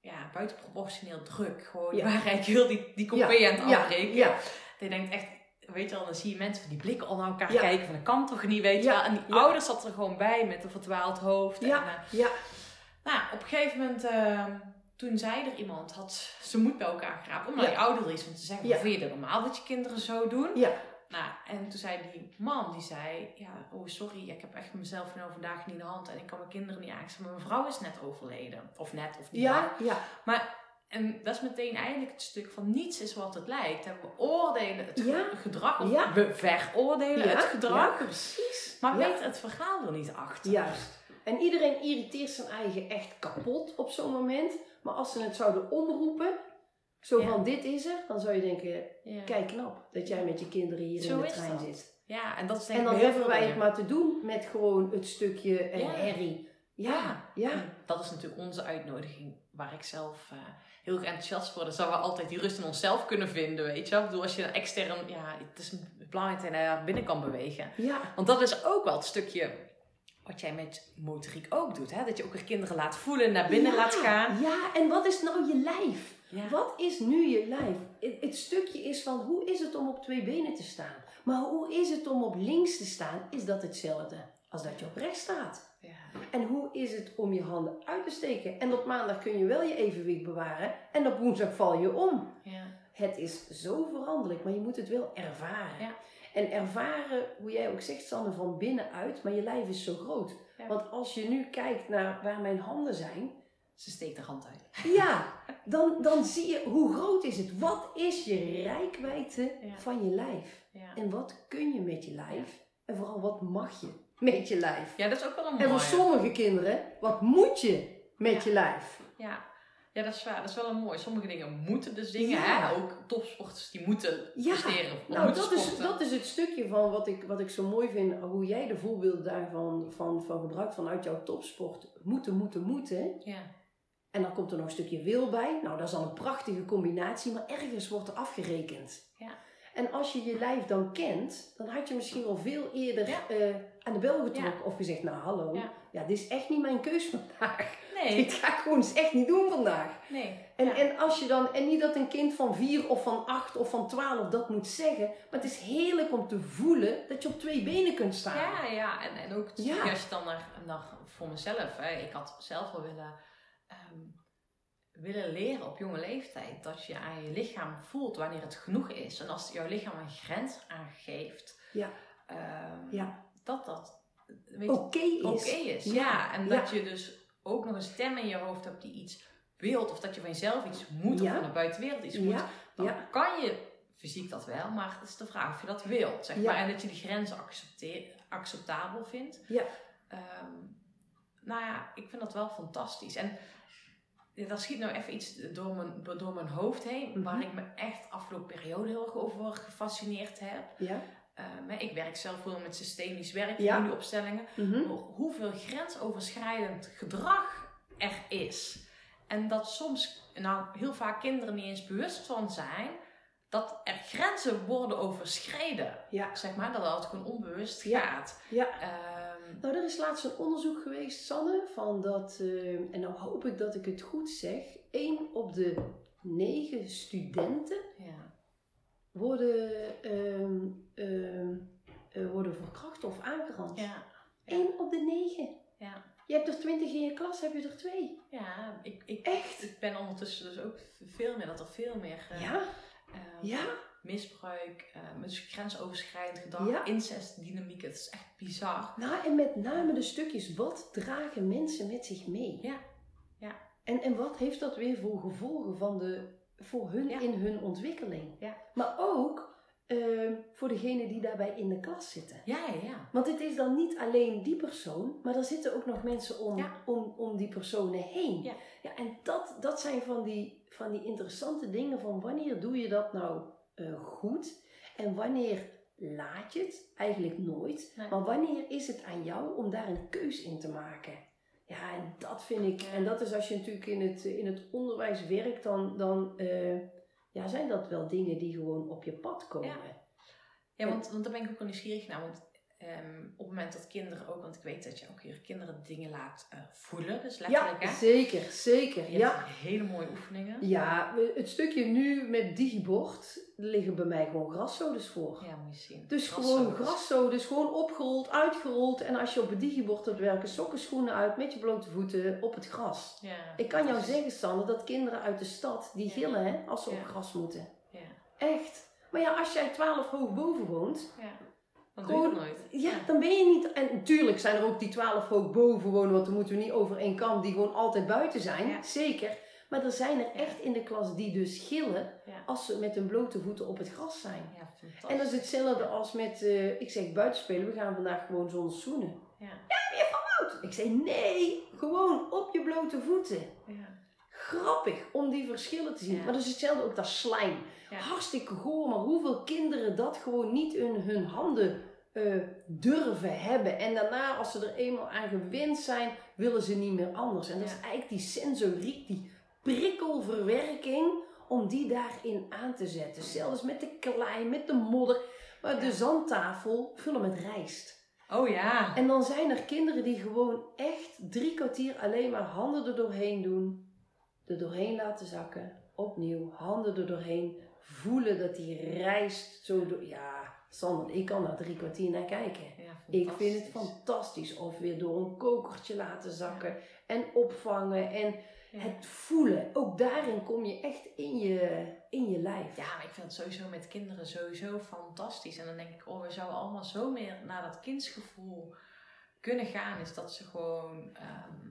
ja, buitenproportioneel druk. Gewoon, die Ja. waren eigenlijk heel die, die coupé Ja, aan het ja, afbreken. ja. Je denkt echt, weet je wel, dan zie je mensen van die blikken al naar elkaar kijken van, dat kan toch niet, weet je wel. En die ouders zat er gewoon bij met een verdwaald hoofd. En, Ja, eh, ja, nou, op een gegeven moment, ehm, toen zei er iemand, had ze moet bij elkaar gerapen, omdat Ja. die ouder is, om te zeggen, Ja. vind je het normaal dat je kinderen zo doen? ja. Nou, en toen zei die man, die zei, ja, oh sorry, ik heb echt mezelf nou vandaag niet in de hand en ik kan mijn kinderen niet aanstaan, maar mijn vrouw is net overleden. Of net, of niet. Ja, ja, Maar, en dat is meteen eigenlijk het stuk van niets is wat het lijkt. En we oordelen het Ja. gedrag, of Ja. we veroordelen ja, het gedrag, precies. maar weet het verhaal er niet achter. Juist. En iedereen irriteert zijn eigen echt kapot op zo'n moment. Maar als ze het zouden omroepen, zo van dit is er, dan zou je denken, kijk knap dat jij met je kinderen hier Zo in de trein dat. zit. Ja, en dat is denk En dan hebben wij het maar te doen met gewoon het stukje Ja. herrie. Ja, ja. En Dat is natuurlijk onze uitnodiging, waar ik zelf eh, heel erg enthousiast voor. Dan zouden we altijd die rust in onszelf kunnen vinden, weet je wel. Ik bedoel, als je extern, ja, het is belangrijk dat je naar binnen kan bewegen. Ja, Want dat is ook wel het stukje wat jij met motoriek ook doet, hè. Dat je ook weer kinderen laat voelen, naar binnen Ja, laat gaan. Ja, en wat is nou je lijf? Ja. Wat is nu je lijf? Het, stukje is van hoe is het om op twee benen te staan? Maar hoe is het om op links te staan? Is dat hetzelfde als dat je op rechts staat? Ja. En hoe is het om je handen uit te steken? En op maandag kun je wel je evenwicht bewaren en op woensdag val je om. Ja. Het is zo veranderlijk, maar je moet het wel ervaren. Ja. En ervaren, hoe jij ook zegt, Sanne, van binnenuit, maar je lijf is zo groot. Want als je nu kijkt naar waar mijn handen zijn, Ze steekt de hand uit. ja, dan, dan zie je hoe groot is het. Wat is je rijkwijde Ja. van je lijf? Ja. En wat kun je met je lijf? En vooral wat mag je met je lijf? ja, dat is ook wel een En mooie. voor sommige kinderen, wat moet je met je lijf? Ja. ja, dat is waar. Dat is wel een mooi. Sommige dingen moeten dus dingen, hè. Ook topsporters, die moeten Ja. presteren. Nou, moeten dat is, dat is het stukje van wat ik, wat ik zo mooi vind, hoe jij de voorbeelden daarvan van, van gebruikt vanuit jouw topsport. Moeten, moeten, moeten. Ja. En dan komt er nog een stukje wil bij. Nou, dat is al een prachtige combinatie, maar ergens wordt er afgerekend. Ja. En als je je lijf dan kent, dan had je misschien wel veel eerder Ja. eh, aan de bel getrokken. Of gezegd, nou hallo, Ja. ja. dit is echt niet mijn keus vandaag. Nee, Dit ga ik gewoon eens echt niet doen vandaag. nee. En, Ja. en als je dan, en niet dat een kind van vier of van acht of van twaalf dat moet zeggen, maar het is heerlijk om te voelen dat je op twee benen kunt staan. Ja, ja. En, en ook Ja. als je dan naar, naar voor mezelf, hè, ik had zelf wel willen, ehm, willen leren op jonge leeftijd dat je aan je lichaam voelt wanneer het genoeg is. En als jouw lichaam een grens aangeeft, Ja. ehm, Ja. dat dat Oké is. Ja. Ja. en Ja. dat je dus ook nog een stem in je hoofd hebt die iets wilt, of dat je van jezelf iets moet, of van de buitenwereld iets moet. Dan kan je fysiek dat wel, maar het is de vraag of je dat wilt. Zeg maar. En dat je die grenzen acceptabel vindt. Ja. Ehm, nou ja, ik vind dat wel fantastisch. En daar schiet nou even iets door mijn, door mijn hoofd heen, Mhm. waar ik me echt afgelopen periode heel erg over gefascineerd heb. Ja. Hè, ik werk zelf veel met systemisch werk, Ja. familieopstellingen. Mhm. Hoeveel grensoverschrijdend gedrag er is. En dat soms, nou heel vaak kinderen niet eens bewust van zijn, dat er grenzen worden overschreden. Ja. Zeg maar, dat het gewoon onbewust gaat. Ja. Ehm, Nou, er is laatst een onderzoek geweest, Sanne, van dat, eh, en nou hoop ik dat ik het goed zeg, één op de negen studenten ja. worden, ehm, eh, worden verkracht of aangerand. Ja. Eén op de negen. Ja. Je hebt er twintig in je klas, heb je er twee. Ja, ik, ik, Echt? ik ben ondertussen dus ook veel meer, dat er veel meer eh, Ja? ehm, Ja? Misbruik, eh, dus grensoverschrijdend gedrag, Ja. incestdynamiek, het is echt bizar. Nou, en met name de stukjes, wat dragen mensen met zich mee? Ja. Ja. En, en wat heeft dat weer voor gevolgen van de, voor hun Ja. in hun ontwikkeling? Ja. Maar ook ehm, voor degenen die daarbij in de klas zitten. Ja, ja, ja. Want het is dan niet alleen die persoon, maar er zitten ook nog mensen om, Ja. om, om die personen heen. Ja. Ja, en dat, dat zijn van die, van die interessante dingen van wanneer doe je dat nou eh, goed en wanneer laat je het? Eigenlijk nooit. Nee. Maar wanneer is het aan jou om daar een keus in te maken? Ja, en dat vind ik, Ja. en dat is als je natuurlijk in het, in het onderwijs werkt, dan, dan eh, ja, zijn dat wel dingen die gewoon op je pad komen. Ja, want, want daar ben ik ook wel nieuwsgierig naar. Want ehm, op het moment dat kinderen ook, want ik weet dat je ook je kinderen dingen laat eh, voelen, dus letterlijk Ja, hè. zeker, zeker. Je Ja. hebt hele mooie oefeningen. Ja, het stukje nu met digibord liggen bij mij gewoon graszodes voor. Ja, moet je zien. Dus Graszodes. gewoon graszodes, gewoon opgerold, uitgerold. En als je op het digibord wilt werken, sokken, schoenen uit met je blote voeten op het gras. Ja. Ik kan jou is- zeggen, Sander, dat kinderen uit de stad, die Ja. gillen hè, als ze Ja. op gras moeten. Ja, Echt. Maar ja, als jij 12 hoog boven woont, ja. Dan doe je Gewoon- het nooit. ja, dan ben je niet... En natuurlijk zijn er ook die 12 hoog boven wonen, want dan moeten we niet over één kam, die gewoon altijd buiten zijn. Ja. Zeker. Maar er zijn er echt in de klas die dus gillen Ja. als ze met hun blote voeten op het gras zijn. Ja. En dat is hetzelfde als met, eh, ik zeg buitenspelen, we gaan vandaag gewoon zonder schoenen. Ja, Goed. Ik zeg nee, gewoon op je blote voeten. ja. Grappig om die verschillen te zien. Ja. Maar dat is hetzelfde ook dat slijm. Ja. Hartstikke goor, maar hoeveel kinderen dat gewoon niet in hun handen eh, durven hebben. En daarna, als ze er eenmaal aan gewend zijn, willen ze niet meer anders. En dat is eigenlijk die sensoriek, die prikkelverwerking, om die daarin aan te zetten. Zelfs met de klei, met de modder. Maar de zandtafel vullen met rijst. Oh ja. En dan zijn er kinderen die gewoon echt drie kwartier alleen maar handen er doorheen doen. Er doorheen laten zakken. Opnieuw, handen er doorheen. Voelen dat die rijst zo door... Ja, Sander, ik kan daar drie kwartier naar kijken. Ja, Ik vind het fantastisch. Of weer door een kokertje laten zakken. En opvangen. En Ja. het voelen. Ook daarin kom je echt in je, in je lijf. Ja, maar ik vind het sowieso met kinderen sowieso fantastisch. En dan denk ik, oh, we zouden allemaal zo meer naar dat kindsgevoel kunnen gaan. Is dat ze gewoon, ehm,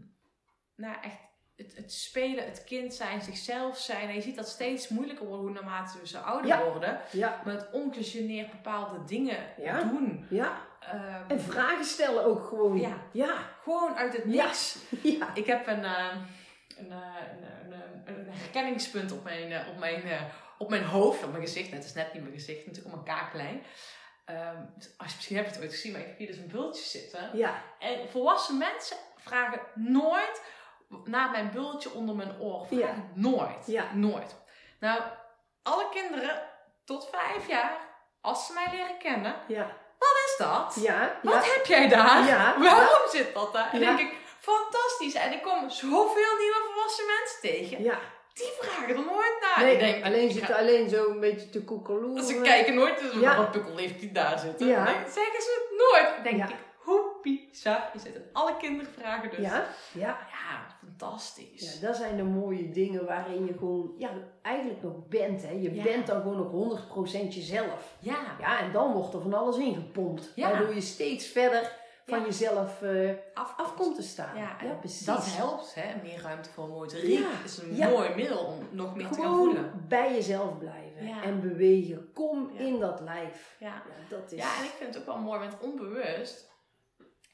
nou echt, het, het spelen, het kind zijn, zichzelf zijn. En je ziet dat steeds moeilijker worden hoe naarmate ze ouder Ja. worden. Ja, Maar het ongegeneerd bepaalde dingen Ja. doen. ja. Ehm, En vragen stellen ook gewoon. Ja. Ja. gewoon uit het niks. Ja. Ik heb een, eh, een, een, een, een, herkenningspunt op mijn, eh, op, mijn, eh, op mijn hoofd, op mijn gezicht. Het is net niet mijn gezicht, natuurlijk op mijn kaaklijn. Ehm, dus als je, misschien heb je het ooit gezien, maar ik heb hier dus een bultje zitten. Ja. En volwassen mensen vragen nooit naar mijn bultje onder mijn oor. Ja. nooit. Ja. Nooit. Nou, alle kinderen tot vijf jaar, als ze mij leren kennen, Ja. wat is dat? Ja. Wat heb jij daar? Ja, Waarom zit dat daar? En denk ik, fantastisch. En ik kom zoveel nieuwe volwassen mensen tegen. Ja. Die vragen er nooit naar. Nee, ik denk, alleen zitten ga- alleen zo een beetje te koekeloeren. Ze kijken nooit, dus Ja. wat pukkel heeft die daar zitten? Ja. Nee, zeggen ze het nooit. denk ik, bizar is het? En alle kinderen vragen dus. Ja, ja. Ja, fantastisch. Ja, dat zijn de mooie dingen waarin je gewoon, ja, eigenlijk nog bent. Hè. Je Ja. bent dan gewoon nog 100% jezelf. Ja. Ja, en dan wordt er van alles ingepompt. Ja. Waardoor je steeds verder van Ja. jezelf eh, Af, af komt te staan. Ja, precies. dat helpt, hè. Meer ruimte voor motoriek Ja. is een mooi middel om nog meer te gaan voelen. bij jezelf blijven en bewegen. Kom in dat lijf. Ja. Dat is... Ja, en ik vind het ook wel mooi, want onbewust,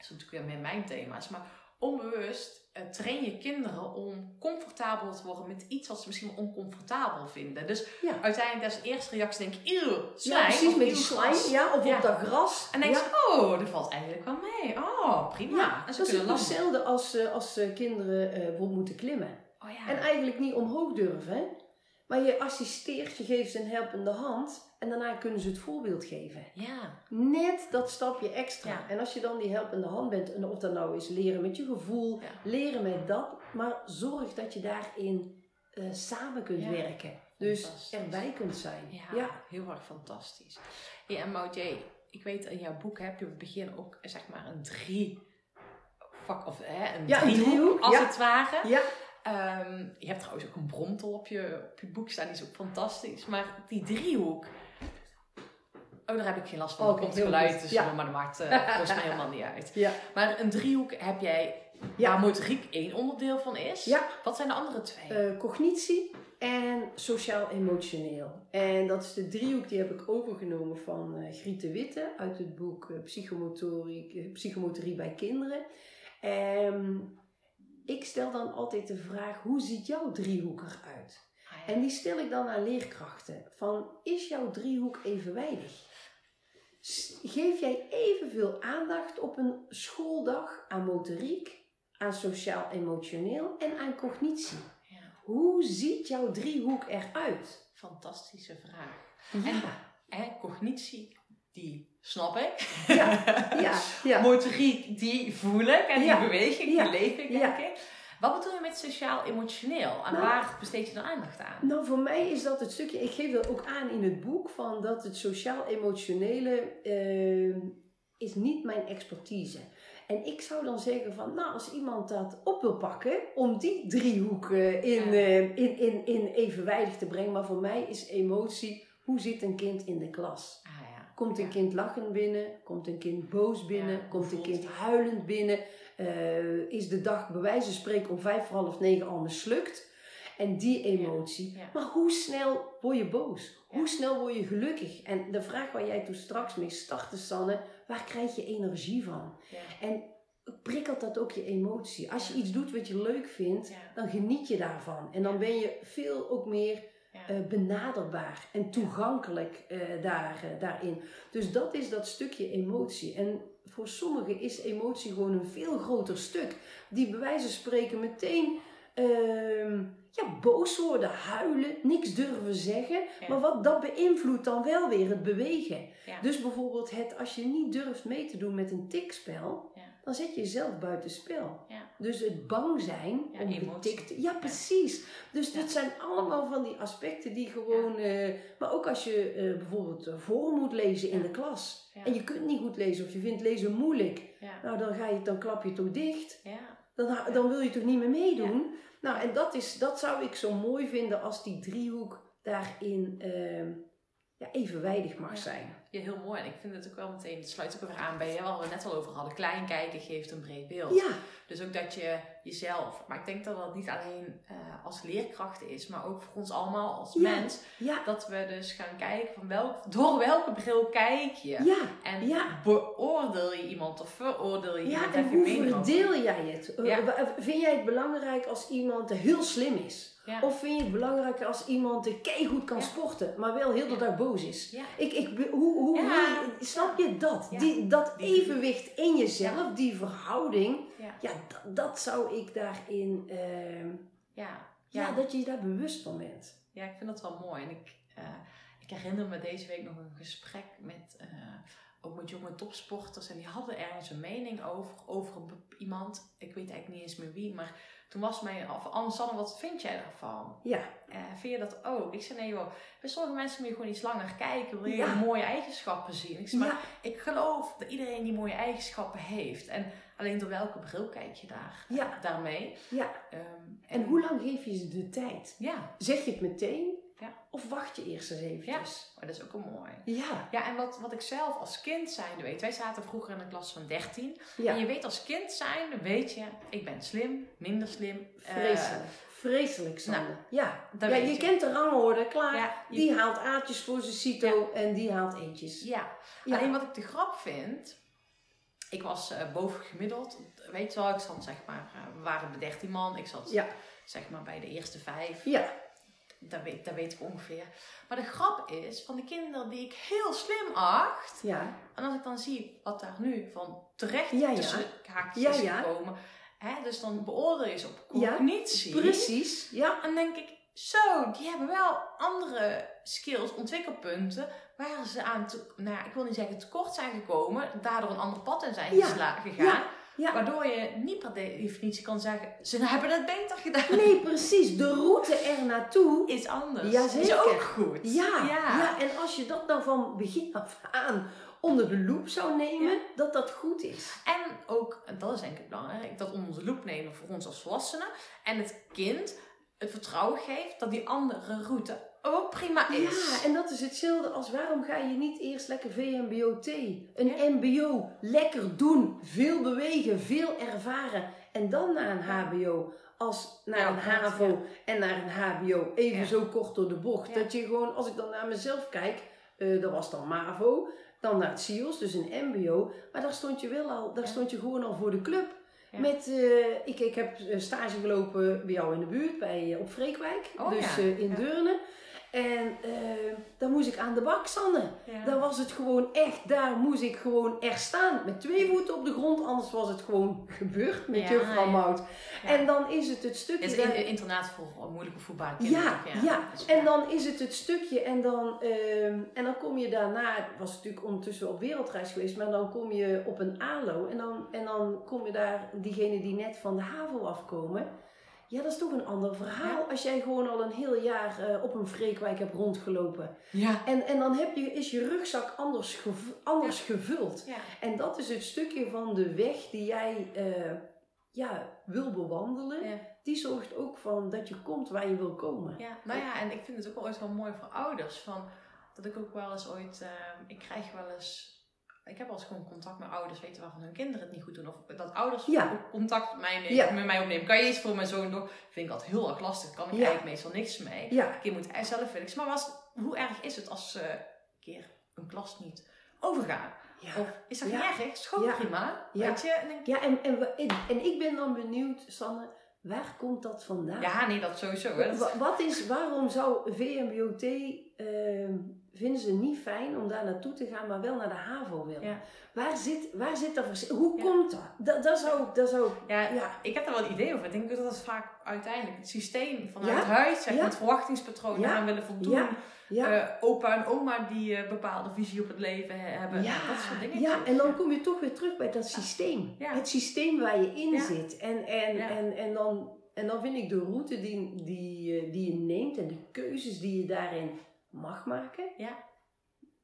is natuurlijk weer meer mijn thema's, maar onbewust eh, train je kinderen om comfortabel te worden met iets wat ze misschien wel oncomfortabel vinden. Dus Ja. uiteindelijk als eerste reactie denk je, eeuw, Ja, slijm. precies, of met die gras. Ja, of Ja. op dat gras. En dan denk ja. je, oh, dat valt eigenlijk wel mee. Oh, prima. En ze dat is hetzelfde als, eh, als eh, kinderen bijvoorbeeld moeten klimmen. Oh ja. En eigenlijk niet omhoog durven. Maar je assisteert, je geeft ze een helpende hand. En daarna kunnen ze het voorbeeld geven. ja. Net dat stapje extra. Ja. En als je dan die helpende hand bent, en of dat nou is leren met je gevoel, Ja. leren met dat, maar zorg dat je daarin eh, samen kunt Ja. werken. Dus erbij kunt zijn. Ja, heel erg fantastisch. Hey, en Maudje, ik weet in jouw boek heb je op het begin ook zeg maar een drie vak of hè, een Ja, driehoek, driehoek, als ja. het ware. Ja, Ehm, je hebt trouwens ook een bromtol op je, op je boek staan, die is ook fantastisch. Maar die driehoek, oh daar heb ik geen last van. Er komt heel geluid Ja. maar dat maakt eh, volgens mij helemaal niet uit. ja. Maar een driehoek heb jij, Ja. waar motoriek één onderdeel van is. Ja. Wat zijn de andere twee? Eh, cognitie en sociaal-emotioneel. En dat is de driehoek die heb ik overgenomen van eh Griet de Witte uit het boek Psychomotorie, Psychomotorie bij kinderen. En ik stel dan altijd de vraag, hoe ziet jouw driehoek eruit? Ah, ja. En die stel ik dan aan leerkrachten. Van, is jouw driehoek evenwijdig? Geef jij evenveel aandacht op een schooldag aan motoriek, aan sociaal-emotioneel en aan cognitie? Ja. Hoe ziet jouw driehoek eruit? Fantastische vraag. Ja, En cognitie, die snap ik. ja, ja. ja. Motoriek, die voel ik. En die Ja. beweging, Ja. die leef ik, denk ik. Wat bedoel je met sociaal-emotioneel? En Nou. waar besteed je dan aandacht aan? Nou, voor mij is dat het stukje, ik geef dat ook aan in het boek, van dat het sociaal-emotionele eh, is niet mijn expertise. En ik zou dan zeggen van, nou, als iemand dat op wil pakken, om die driehoek eh, in, eh, in, in, in evenwijdig te brengen. Maar voor mij is emotie, hoe zit een kind in de klas? Komt een kind lachend binnen? Komt een kind boos binnen? Komt een kind huilend binnen? Eh, is de dag bij wijze van spreken om vijf voor half negen al mislukt? En die emotie. Ja. Maar hoe snel word je boos? Ja. Hoe snel word je gelukkig? En de vraag waar jij toen straks mee startte, Sanne, waar krijg je energie van? En prikkelt dat ook je emotie? Als je iets doet wat je leuk vindt, dan geniet je daarvan. En dan ben je veel ook meer Ja. eh, benaderbaar en toegankelijk eh, daar, eh, daarin. Dus dat is dat stukje emotie. En voor sommigen is emotie gewoon een veel groter stuk. Die bij wijze van spreken meteen ehm, ja, boos worden, huilen, niks durven zeggen. Ja. Maar wat dat beïnvloedt dan wel weer het bewegen. Ja. Dus bijvoorbeeld het, als je niet durft mee te doen met een tikspel. Dan zet je jezelf buiten spel. Ja. Dus het bang zijn Ja, om getikt. Ja, precies. Dus dit zijn allemaal van die aspecten die gewoon... eh, maar ook als je eh, bijvoorbeeld eh, voor moet lezen in de klas. En je kunt niet goed lezen of je vindt lezen moeilijk. Nou, dan, ga je, dan klap je toch dicht. Ja. Dan, dan wil je toch niet meer meedoen. Nou, en dat, is, dat zou ik zo mooi vinden als die driehoek daarin ehm, ja, evenwijdig mag zijn. Ja, heel mooi. En ik vind het ook wel meteen, het sluit ook weer aan bij waar we net al over hadden. Klein kijken geeft een breed beeld. Ja, Dus ook dat je jezelf, maar ik denk dat dat niet alleen eh, als leerkracht is, maar ook voor ons allemaal als Ja. mens. ja, Dat we dus gaan kijken van welk, door welke bril kijk je. ja. En Ja. beoordeel je iemand of veroordeel je Ja, iemand? en Heb je hoe verdeel jij het? Eh, Ja. Vind jij het belangrijk als iemand heel slim is? Ja. Of vind je het belangrijker als iemand goed kan Ja. sporten, maar wel heel de Ja. dag boos is? Ja. Ik, ik, hoe, hoe snap je dat? Ja. Die, dat evenwicht in jezelf, die verhouding, Ja. ja, dat, dat zou ik daarin, ehm, Ja. ja. Ja. dat je je daar bewust van bent. Ja, ik vind dat wel mooi. En ik, eh, ik herinner me deze week nog een gesprek met, eh, ook met jonge topsporters. En die hadden ergens een mening over, over iemand. Ik weet eigenlijk niet eens meer wie. Maar toen was mij af, Anne wat vind jij daarvan? Ja, Eh, vind je dat ook? Ik zei, nee joh, bij sommige mensen moet je gewoon iets langer kijken. Wil je Ja. mooie eigenschappen zien? Ik zei, maar ja, ik geloof dat iedereen die mooie eigenschappen heeft. En alleen door welke bril kijk je daar, Ja. daarmee? ja. Ehm, En hoe lang geef je ze de tijd? Ja, Zeg je het meteen? Ja. Of wacht je eerst eens eventjes? maar dat is ook een mooi. Ja, Ja, en wat, wat ik zelf als kind zijnde weet. Wij zaten vroeger in een klas van 13. ja. En je weet als kind zijnde, weet je, ik ben slim, minder slim. eh, Vreselijk. Vreselijk, Sanne. nou, ja, ja weet je, je. kent de rangorde, klaar. ja, je- Die haalt aatjes voor zijn cito en die haalt eentjes. ja. Ja. Alleen wat ik de grap vind, ik was eh, boven gemiddeld. Weet je wel, ik zat zeg maar, eh, we waren bij 13 man. Ik zat Ja. zeg maar bij de eerste vijf. Ja, Dat weet, dat weet ik ongeveer. Maar de grap is, van de kinderen die ik heel slim acht. ja, En als ik dan zie wat daar nu van terecht Ja, ja. tussen haakjes Ja, is ja. gekomen. Hè, dus dan beoordeel je ze op Ja, cognitie. precies. Ja, En dan denk ik, zo, die hebben wel andere skills, ontwikkelpunten, waar ze aan, te, nou ja, ik wil niet zeggen tekort zijn gekomen, daardoor een ander pad in zijn Ja, gegaan. ja, ja. Waardoor je niet per definitie kan zeggen, ze hebben het beter gedaan. Nee, precies. De route er naartoe Is anders. Jazeker. Is ook goed. Ja, ja. ja. en als je dat dan van begin af aan onder de loep zou nemen, Ja. dat dat goed is. En ook, en dat is denk ik belangrijk, dat onder de loep nemen voor ons als volwassenen. En het kind het vertrouwen geeft dat die andere route ook prima is. Ja, en dat is hetzelfde als waarom ga je niet eerst lekker VMBO-T? Een Ja. MBO, lekker doen, veel bewegen, veel ervaren. En dan naar een HBO. Als naar Ja, een HAVO ja. en naar een HBO. Even zo kort door de bocht. Dat je gewoon, als ik dan naar mezelf kijk, eh, dat was dan MAVO. Dan naar het CIOS, dus een MBO. Maar daar stond je wel al, daar stond je gewoon al voor de club. Ja. Met, eh, ik, ik heb eh, stage gelopen bij jou in de buurt, bij, op Freekwijk. Oh, dus ja. in Ja. Deurne. En eh, dan moest ik aan de bak, Sanne. Ja. Dan was het gewoon echt, daar moest ik gewoon er staan. Met twee voeten op de grond, anders was het gewoon gebeurd met Ja, juffrouw ja. Mout. En dan is het het stukje... Het is internaat voor moeilijke voetbal ja, ja, en dan is het het stukje en dan, ehm, en dan kom je daarna, ik was natuurlijk ondertussen op wereldreis geweest, maar dan kom je op een ALO en dan, en dan kom je daar, diegenen die net van de HAVO afkomen, ja dat is toch een ander verhaal Ja. als jij gewoon al een heel jaar eh, op een freekwijk hebt rondgelopen. Ja. En, en dan heb je, is je rugzak anders, gev- anders gevuld. Ja. En dat is het stukje van de weg die jij eh, ja, wil bewandelen. Ja. Die zorgt ook van dat je komt waar je wil komen. Ja, nou ja, en ik vind het ook wel ooit wel mooi voor ouders. Van, dat ik ook wel eens ooit, eh, ik krijg wel eens, ik heb wel eens gewoon contact met ouders, weten waarvan hun kinderen het niet goed doen. Of dat ouders Ja. contact met mij, nemen, Ja. met mij opnemen. Kan je iets voor mijn zoon doen? Vind ik altijd heel erg lastig. Kan ik Ja. eigenlijk meestal niks mee. Ja, Een kind moet hij zelf fixen. Maar was, hoe erg is het als ze een keer een klas niet overgaan? Of is dat erg? Is gewoon prima. Ja. Weet je? En denk ik, ja en, en, en, en ik ben dan benieuwd, Sanne, waar komt dat vandaan? ja, nee, dat sowieso. Hè. Wat is, waarom zou VMBOT, ehm vinden ze niet fijn om daar naartoe te gaan, maar wel naar de HAVO willen? Ja. Waar, zit, waar zit dat verschil? Hoe Ja. komt dat? Dat, dat zou ik, dat zou Ja, ja. ik heb daar wel een idee over. Ik denk dat dat vaak uiteindelijk het systeem vanuit huis, zeg, Ja? het verwachtingspatroon Ja? aan willen voldoen. Eh, opa en oma die een bepaalde visie op het leven he- hebben. Ja, dat soort dingen. ja, en dan kom je toch weer terug bij dat systeem. Het systeem waar je in zit. En, en, en, en, dan, en dan vind ik de route die, die, eh, die je neemt en de keuzes die je daarin mag maken. Ja.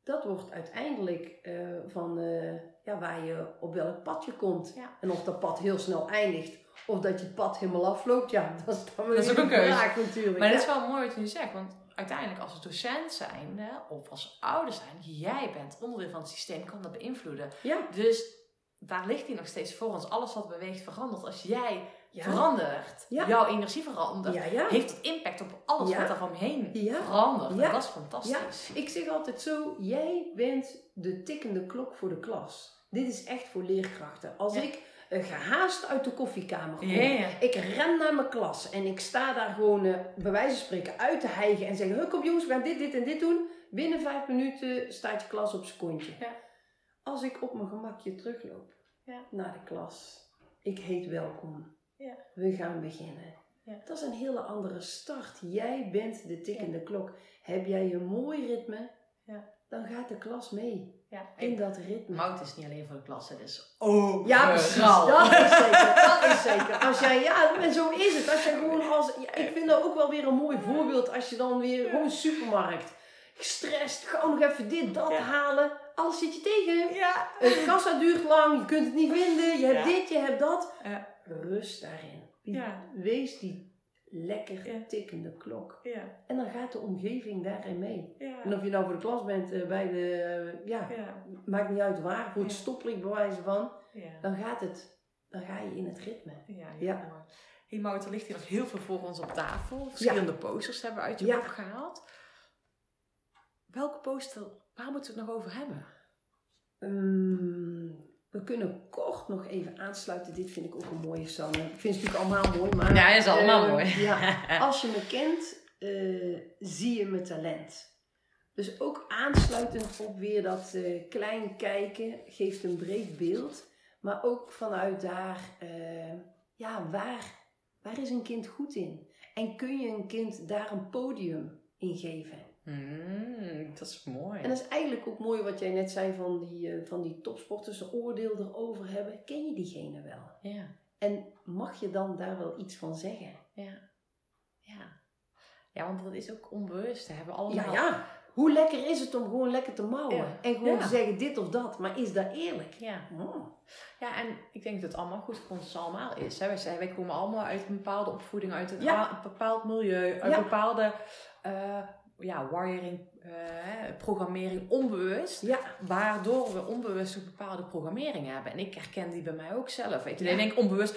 Dat wordt uiteindelijk eh, van eh, ja, waar je op welk pad je komt. Ja. En of dat pad heel snel eindigt. Of dat je het pad helemaal afloopt. Ja, dat is dan weer Dat is ook een keuze. vraag natuurlijk. Maar dat is wel mooi wat je nu zegt. Want uiteindelijk als docent zijn of als ouder zijn, jij bent onderdeel van het systeem, kan dat beïnvloeden. Ja. Dus daar ligt hij nog steeds voor ons. Alles wat beweegt verandert. Als jij Ja. verandert, Ja. jouw energie verandert, Ja, heeft het impact op alles wat er omheen verandert. En dat is fantastisch. Ik zeg altijd zo, jij bent de tikkende klok voor de klas. Dit is echt voor leerkrachten. Als ik eh, gehaast uit de koffiekamer kom, ik ren naar mijn klas en ik sta daar gewoon eh, bij wijze van spreken uit te hijgen en zeggen, "Hup, kom jongens, we gaan dit, dit en dit doen. Binnen vijf minuten staat je klas op zijn kontje. Als ik op mijn gemakje terugloop naar de klas, ik heet welkom. Ja. We gaan beginnen. Ja. Dat is een hele andere start. Jij bent de tikkende klok. Heb jij een mooi ritme, Ja. dan gaat de klas mee Ja. in dat ritme. Mout is niet alleen voor de klas, het is ook Ja, precies. Dat is zeker. Dat is zeker. Als jij, ja, en zo is het. Als je gewoon als, ja, ik vind dat ook wel weer een mooi voorbeeld. Als je dan weer gewoon supermarkt, gestrest, gewoon nog even dit, dat Ja. halen. Alles zit je tegen. Ja. Het kassa duurt lang, je kunt het niet vinden. Je hebt Ja. dit, je hebt dat. Ja. Rust daarin. Die- Ja. Wees die lekker Ja. tikkende klok. Ja. En dan gaat de omgeving daarin mee. En of je nou voor de klas bent, eh, bij de, eh, ja, maakt niet uit waar, voor het stoplicht bewijzen van, dan gaat het, dan ga je in het ritme. Ja. Hey Mout, er ligt hier nog heel veel voor ons op tafel. Verschillende posters hebben we uit je kop gehaald. Welke poster, waar moeten we het nog over hebben? Mm, we kunnen kort nog even aansluiten. Dit vind ik ook een mooie, Sanne. Ik vind het natuurlijk allemaal mooi, maar... Ja, is allemaal eh, mooi. Ja, als je me kent, eh, zie je mijn talent. Dus ook aansluitend op weer dat eh, klein kijken geeft een breed beeld. Maar ook vanuit daar, ja, waar, waar is een kind goed in? En kun je een kind daar een podium in geven? Mm, dat is mooi. En dat is eigenlijk ook mooi wat jij net zei van die, eh, van die topsporters, een oordeel erover hebben. Ken je diegene wel? Ja, En mag je dan daar wel iets van zeggen? ja, ja. Ja, want dat is ook onbewust. We hebben allemaal... Ja, ja. Hoe lekker is het om gewoon lekker te mouwen? Ja. En gewoon Ja. te zeggen dit of dat. Maar is dat eerlijk? Ja. Hmm. Ja, en ik denk dat het allemaal goed voor ons allemaal is. Hè. Wij, zijn- wij komen allemaal uit een bepaalde opvoeding, uit een, bepaald milieu, uit bepaalde eh, ja, wiring, eh, programmering onbewust. Ja, Waardoor we onbewust een bepaalde programmering hebben. En ik herken die bij mij ook zelf. Weet je, Ja. dan denk ik onbewust.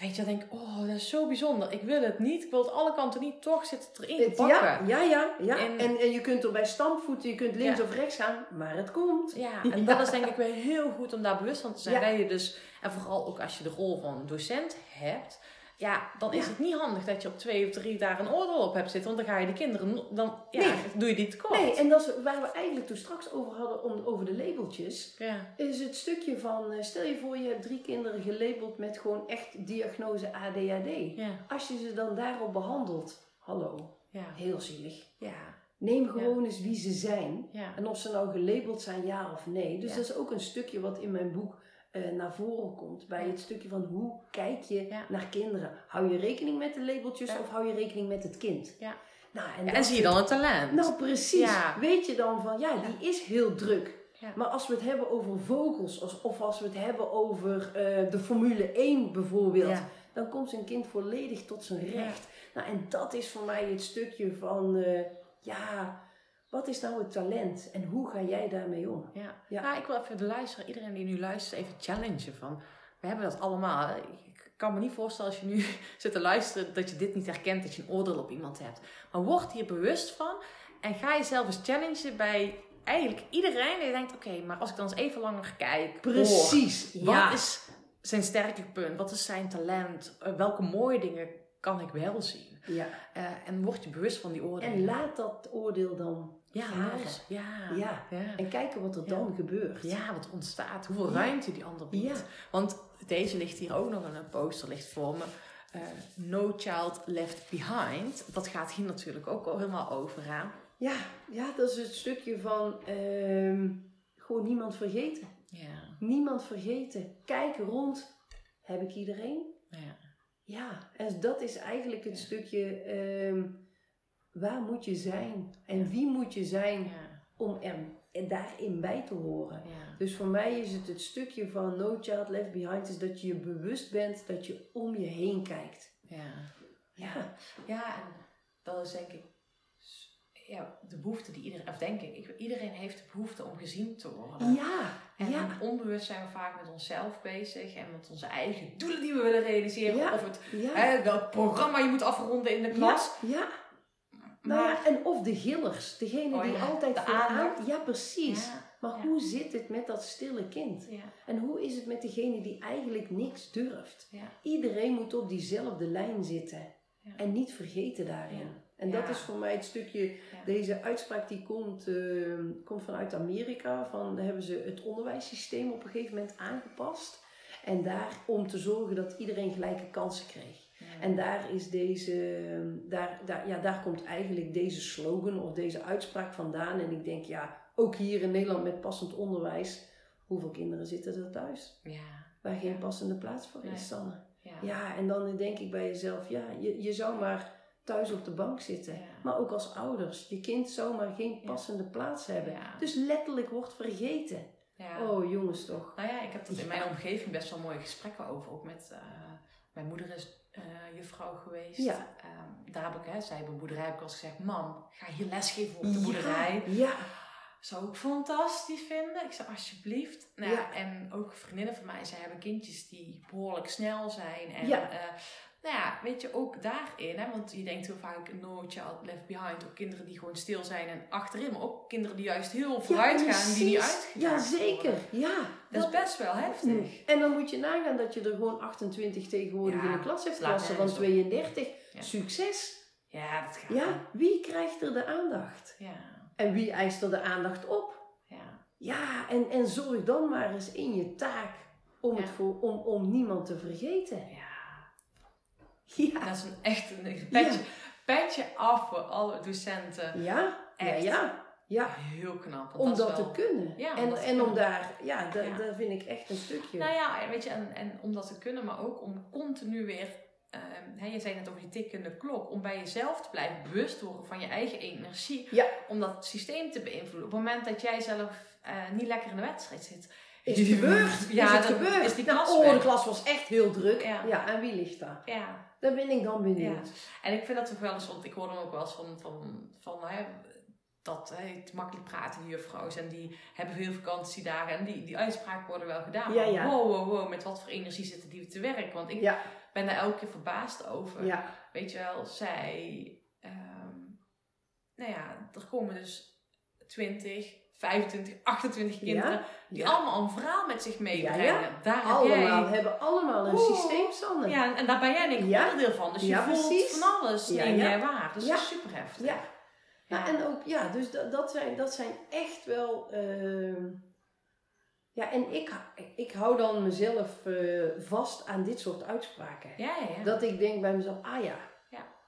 Weet je, dan denk ik, oh, dat is zo bijzonder. Ik wil het niet. Ik wil het alle kanten niet. Toch zit het erin te pakken. ja, ja, ja. ja. En- En, en je kunt er bij stampvoeten, je kunt links Ja. of rechts gaan, maar het komt. Ja, en dat is denk ik wel heel goed om daar bewust van te zijn. Ja. Dat je dus, en vooral ook als je de rol van docent hebt, ja, dan is Ja. het niet handig dat je op twee of drie daar een oordeel op hebt zitten. Want dan ga je de kinderen, dan ja, Nee. doe je die tekort. Nee, en dat is waar we eigenlijk toen straks over hadden, om, over de labeltjes. Ja, Is het stukje van, eh, stel je voor je hebt drie kinderen gelabeld met gewoon echt diagnose ADHD. Als je ze dan daarop behandelt, hallo, ja, heel zielig. ja, Neem gewoon eens wie ze zijn. En of ze nou gelabeld zijn, ja of nee. Dus dat is ook een stukje wat in mijn boek eh, naar voren komt. Bij Ja. het stukje van hoe kijk je Ja. naar kinderen. Hou je rekening met de labeltjes Ja. of hou je rekening met het kind? Ja. Nou, en, en zie je dan het talent? Nou, precies. Weet je dan van, ja, die is heel druk. Maar als we het hebben over vogels, als- of als we het hebben over eh, de Formule 1 bijvoorbeeld, dan komt zijn kind volledig tot zijn recht. Nou, en dat is voor mij het stukje van, eh, ja, wat is nou het talent en hoe ga jij daarmee om? Ja. Ja. Nou, ik wil even de luisteraar, iedereen die nu luistert, even challengen van. We hebben dat allemaal. Ik kan me niet voorstellen als je nu zit te luisteren dat je dit niet herkent, dat je een oordeel op iemand hebt. Maar word hier bewust van en ga jezelf eens challengen bij eigenlijk iedereen. Die denkt, oké, maar als ik dan eens even langer kijk, hoor, Precies. wat ja. is zijn sterke punt? Wat is zijn talent? Eh, welke mooie dingen kan ik wel zien? ja. Eh, en word je bewust van die oordelen. En laat dat oordeel dan ja, los. Ja. Ja. ja. En kijken wat er dan gebeurt. Ja, wat ontstaat. Hoeveel ruimte die ander biedt. Want deze ligt hier ook nog in een poster, ligt voor me. Eh, no Child Left Behind. Dat gaat hier natuurlijk ook al helemaal over aan. Ja, ja, dat is het stukje van ehm, gewoon niemand vergeten. Ja, Niemand vergeten. Kijk rond. Heb ik iedereen? ja, Ja, en dat is eigenlijk het stukje ehm, waar moet je zijn en wie moet je zijn ja, om er en daarin bij te horen. Dus voor mij is het het stukje van No Child Left Behind is dat je je bewust bent dat je om je heen kijkt. ja. Ja, Ja, en dat is denk ik ja, de behoefte die iedereen, of denk ik, iedereen heeft de behoefte om gezien te worden. ja, En ja. onbewust zijn we vaak met onszelf bezig en met onze eigen doelen die we willen realiseren. Ja. Of het, ja. hè, welk programma je moet afronden in de klas. Ja. Nou Maar, ja, en of de gillers, degene Oh die altijd de aandacht. Ja, precies. Maar hoe zit het met dat stille kind? En hoe is het met degene die eigenlijk niks durft? Iedereen moet op diezelfde lijn zitten. En niet vergeten daarin. Ja. En dat is voor mij het stukje, deze uitspraak die komt, eh, komt vanuit Amerika. Van, daar hebben ze het onderwijssysteem op een gegeven moment aangepast. En daar om te zorgen dat iedereen gelijke kansen kreeg. En daar is deze, daar, daar, ja, daar komt eigenlijk deze slogan of deze uitspraak vandaan. En ik denk, ja, ook hier in Nederland met passend onderwijs, hoeveel kinderen zitten er thuis? Ja, Waar geen passende plaats voor is. Sanne. ja. Ja, en dan denk ik bij jezelf, ja, je, je zou maar thuis op de bank zitten. Ja. Maar ook als ouders, je kind zou maar geen Ja. passende plaats hebben. Ja. Dus letterlijk wordt vergeten. Ja. Oh, jongens toch. Nou ja, ik heb dat in mijn omgeving best wel mooie gesprekken over. Ook met, eh, mijn moeder is eh, juffrouw geweest. Ja. Ehm, daar heb ik, hè, zij hebben een boerderij, heb ik al gezegd, mam, ga hier lesgeven op de boerderij. Ja, Zou ik fantastisch vinden. Ik zei, alsjeblieft. Nou, Ja. En ook vriendinnen van mij, zij hebben kindjes die behoorlijk snel zijn. En Ja. Nou ja, weet je, ook daarin, hè, want je denkt heel vaak no child left behind, ook kinderen die gewoon stil zijn en achterin, maar ook kinderen die juist heel vooruit gaan, die niet uitgegaan Ja, zeker. Ja. Dat is best wel heftig. En dan moet je nagaan dat je er gewoon 28 tegenwoordig Ja, in de klas slaat klassen van nergens op. 32. Ja. Succes. Ja, dat gaat Ja, wie krijgt er de aandacht? Ja, En wie eist er de aandacht op? ja. Ja, en, en zorg dan maar eens in je taak om, het Ja. voor, om, om niemand te vergeten. ja. Ja. Dat is een echt een petje, petje af voor alle docenten. Ja, ja, Echt. ja. ja. Heel knap. Om dat wel- te kunnen. Ja, en dat en om daar, ja, da, Ja. daar vind ik echt een stukje. Nou ja, weet je, en, en om dat te kunnen, maar ook om continu weer, ehm, hè, je zei net over die tikkende klok, om bij jezelf te blijven bewust worden van je eigen energie, Ja. om dat systeem te beïnvloeden. Op het moment dat jij zelf eh, niet lekker in de wedstrijd zit, Is het gebeurd? Ja, is het gebeurd? is die nou, oh, de klas was echt heel druk. Ja. Ja, en wie ligt daar? ja, Daar ben ik dan benieuwd. En ik vind dat toch wel eens, want ik hoor dan ook wel eens van, van, van hè, dat hè, het makkelijk praten, die juffrouws, en die hebben veel vakantiedagen, en die, die uitspraken worden wel gedaan. Ja, Maar ja. Wow, wow, wow, met wat voor energie zitten die te werken? Want ik Ja, ben daar elke keer verbaasd over. ja. Weet je wel, zij, ehm, nou ja, er komen dus 20, 25, 28 kinderen Ja, die ja. allemaal een verhaal met zich meebrengen. Ja, Daar heb Allemaal jij... hebben allemaal een Oeh. systeem, Sanne. Ja, en daar ben jij denk ik onderdeel van. Dus je voelt precies. van alles, neem jij waar. Dus dat is super heftig. Ja. Nou, en ook, ja, dus dat, dat, zijn, dat zijn echt wel. ehm, ja, en ik, ik hou dan mezelf eh, vast aan dit soort uitspraken. Ja, ja, ja. Dat ik denk bij mezelf, ah Ja.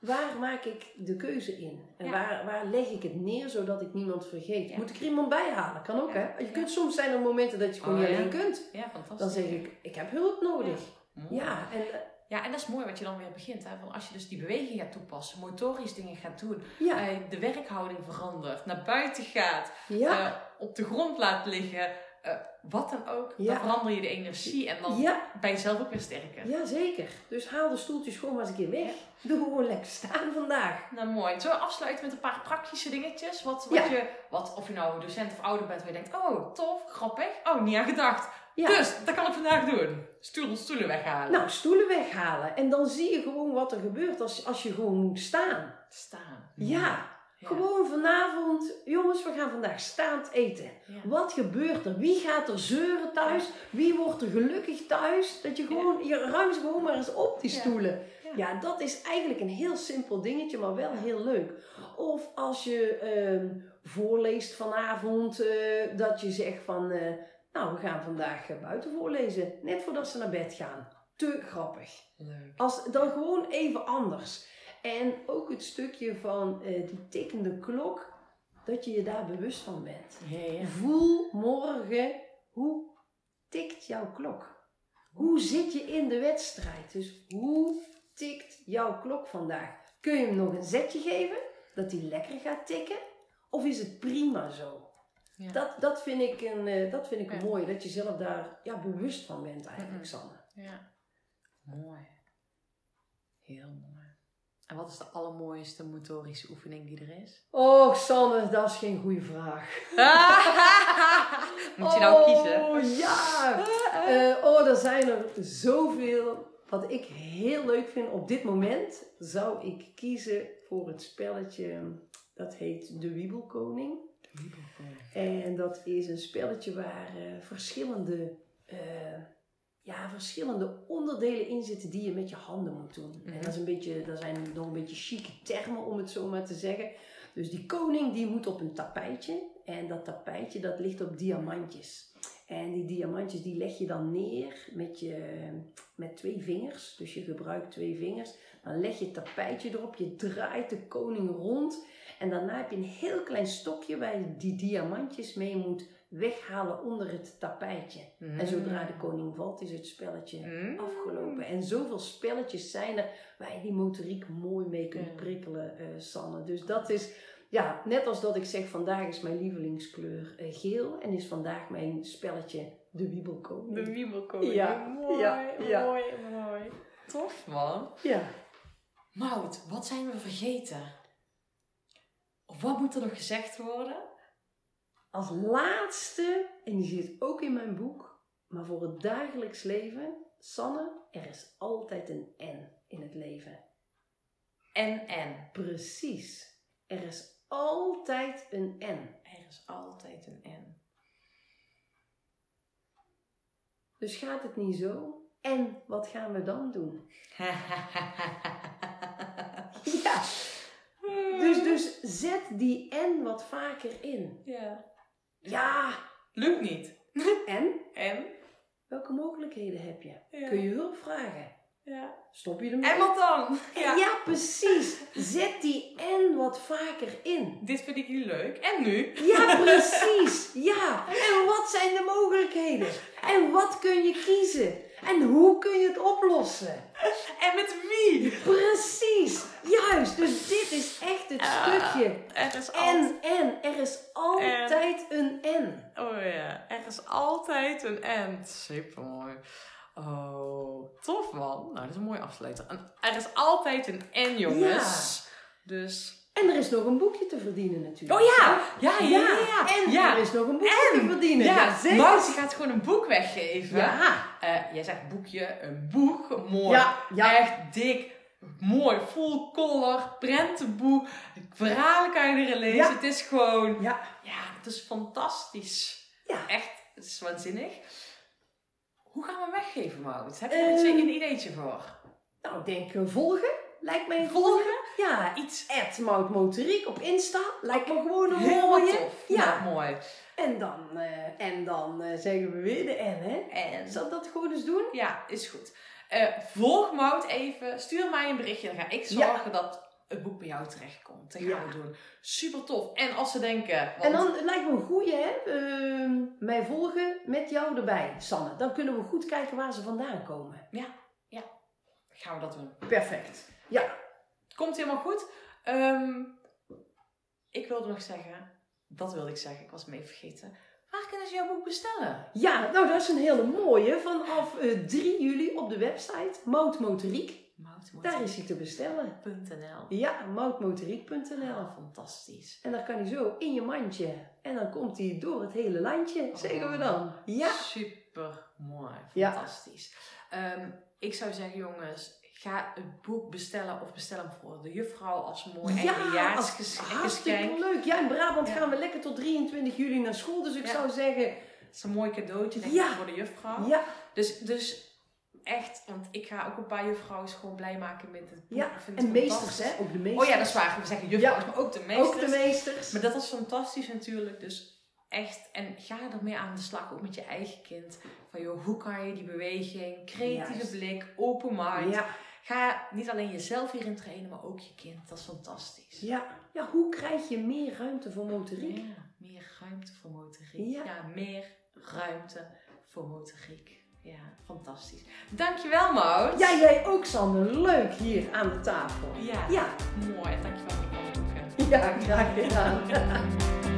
Waar maak ik de keuze in? En Ja. waar, waar leg ik het neer zodat ik niemand vergeet? Ja. Moet ik er iemand bij halen? Kan ook, Ja. hè? Je kunt soms zijn er momenten dat je gewoon Oh, niet alleen kunt. Ja, fantastisch. Dan zeg ik, ik heb hulp nodig. Ja, en eh, Ja, en dat is mooi wat je dan weer begint. Hè? Van als je dus die beweging gaat toepassen, motorisch dingen gaat doen, ja, eh, de werkhouding verandert, naar buiten gaat, ja, eh, op de grond laat liggen, eh, wat dan ook, Ja. dan verander je de energie en dan ja, ben je zelf ook weer sterker. ja, zeker. Dus haal de stoeltjes gewoon maar eens een keer weg. Doe gewoon lekker staan vandaag. Nou mooi. Zullen we afsluiten met een paar praktische dingetjes? Wat, wat je, wat, of je nou docent of ouder bent, waar je denkt, oh tof, grappig, oh niet aan gedacht. Ja. Dus, dat kan ik vandaag doen. Stoel, stoelen weghalen. Nou, stoelen weghalen. En dan zie je gewoon wat er gebeurt als, als je gewoon moet staan. Staan. Ja, Ja. gewoon vanavond. Jongens, we gaan vandaag staand eten. Ja. Wat gebeurt er? Wie gaat er zeuren thuis? Wie wordt er gelukkig thuis? Dat je gewoon, je ruimt ze gewoon maar eens op die stoelen. Ja. Ja, dat is eigenlijk een heel simpel dingetje, maar wel heel leuk. Of als je ehm, voorleest vanavond, eh, dat je zegt van, eh, nou, we gaan vandaag eh, buiten voorlezen. Net voordat ze naar bed gaan. Te grappig. Leuk. Als, dan gewoon even anders. En ook het stukje van eh, die tikkende klok, dat je je daar bewust van bent. Ja, ja. Voel morgen hoe tikt jouw klok. Hoe zit je in de wedstrijd? Dus hoe tikt jouw klok vandaag? Kun je hem nog een zetje geven, dat hij lekker gaat tikken? Of is het prima zo? Ja. Dat, dat vind ik, een, eh, dat vind ik mooi, dat je zelf daar ja, bewust van bent eigenlijk. Sanne. Ja. Mooi. Heel mooi. En wat is de allermooiste motorische oefening die er is? Oh, Sanne, dat is geen goede vraag. Moet je nou kiezen? Oh ja! Eh, oh, er zijn er zoveel. Wat ik heel leuk vind op dit moment, zou ik kiezen voor het spelletje. Dat heet De Wiebelkoning. En dat is een spelletje waar eh, verschillende, eh, ja, verschillende onderdelen in zitten die je met je handen moet doen. En Mhm. dat, is een beetje, dat zijn nog een beetje chique termen om het zo maar te zeggen. Dus die koning die moet op een tapijtje. En dat tapijtje dat ligt op diamantjes. En die diamantjes die leg je dan neer met, je, met twee vingers. Dus je gebruikt twee vingers. Dan leg je het tapijtje erop. Je draait de koning rond. En daarna heb je een heel klein stokje waar je die diamantjes mee moet weghalen onder het tapijtje. En zodra de koning valt is het spelletje Mm. afgelopen. En zoveel spelletjes zijn er waar je die motoriek mooi mee kunt prikkelen, eh, Sanne. Dus dat is, ja, net als dat ik zeg, vandaag is mijn lievelingskleur eh, geel. En is vandaag mijn spelletje de wiebelkoning. De wiebelkoning. Ja, Mooi, ja, ja. mooi, mooi. Tof, man. Ja. Maud, wat zijn we vergeten? Of wat moet er nog gezegd worden? Als laatste, en die zit ook in mijn boek, maar voor het dagelijks leven, Sanne, er is altijd een N. in het leven. En, en. Precies. Er is altijd een en. Er is altijd een en. Dus gaat het niet zo? En wat gaan we dan doen? Ja. Dus, dus zet die en wat vaker in. Ja. Ja. Lukt niet. En? En? Welke mogelijkheden heb je? Ja. Kun je hulp vragen? Ja. Stop je ermee? En wat dan? Ja. precies. Zet die en wat vaker in. Dit vind ik niet leuk. En nu? Ja, precies. Ja. En wat zijn de mogelijkheden? En wat kun je kiezen? En hoe kun je het oplossen? En met wie? Precies. Juist. Dus dit is echt het stukje. Er is. En, en. Er is altijd een en. Oh ja, er is altijd een en. Super mooi. Oh, tof man. Nou, dat is een mooie afsluiter. En er is altijd een en, jongens. Dus. En er is nog een boekje te verdienen natuurlijk. Oh ja! Ja, ja, ja. ja. En ja. er is nog een boekje te verdienen. Ja, zeker. Maus die gaat gewoon een boek weggeven. Ja. Eh, jij zegt boekje, een boek. Mooi. Ja, ja. Echt dik. Mooi. Full color. Prentenboek. Verhalen kan je erin lezen. Ja. Het is gewoon... Ja. Ja, het is fantastisch. Ja. Echt, het is waanzinnig. Hoe gaan we weggeven, Maud? Heb je Ehm, er zeker een ideetje voor? Nou, ik denk eh, volgen. Lijkt mij een Volgen? Ja, Iets Ed Mout Motoriek op Insta. Lijkt me gewoon een helemaal mooie. tof. Ja. Nou, mooi. En dan, eh, en dan eh, zeggen we weer de N, hè? En Zal dat gewoon eens doen? Ja, is goed. Eh, volg Mout even. Stuur mij een berichtje. Dan ga ik zorgen dat het boek bij jou terechtkomt. Dat gaan Ja. we doen. Super tof. En als ze denken... Want, En dan het lijkt me een goeie, hè? Ehm, mij volgen met jou erbij, Sanne. Dan kunnen we goed kijken waar ze vandaan komen. gaan we dat doen. Perfect. Ja. Komt helemaal goed. Ehm, ik wilde nog zeggen... Dat wilde ik zeggen. Ik was me even vergeten. Waar kunnen ze jouw boek bestellen? Ja, nou dat is een hele mooie. Vanaf eh, 3 juli op de website Mout Motoriek. Daar is hij te bestellen. Moutmotoriek.nl Ja, moutmotoriek.nl. Ah, fantastisch. En dan kan hij zo in je mandje. En dan komt hij door het hele landje, zeggen we dan. Ja. Super mooi. Ja. Fantastisch. Ehm, ik zou zeggen, jongens, ga het boek bestellen of bestel hem voor de juffrouw als mooi Ja, eindejaarsgeschenk. Hartstikke leuk. Ja, in Brabant Ja. gaan we lekker tot 23 juli naar school. Dus ik Ja. zou zeggen, Het is een mooi cadeautje denk ik voor de juffrouw. ja, Dus, dus echt, want ik ga ook een paar juffrouwen gewoon blij maken met het boek. ja. En meesters, hè? Ook de meesters. Oh ja, dat is waar. We zeggen juffrouwen, maar ook de meesters. Ook de meesters. Maar dat is fantastisch natuurlijk. Dus echt, en ga ermee aan de slag, ook met je eigen kind. Van joh, hoe kan je die beweging, creatieve Juist. blik, open mind. Ja, Ga niet alleen jezelf hierin trainen, maar ook je kind. Dat is fantastisch. ja. ja, hoe krijg je meer ruimte voor motoriek? Ja, meer ruimte voor motoriek. Ja. Ja. meer ruimte voor motoriek. Ja, fantastisch. Dankjewel, Maud. Ja, jij ook, Sander. Leuk hier aan de tafel. Ja, Ja, mooi. Dankjewel voor boeken. ja graag gedaan.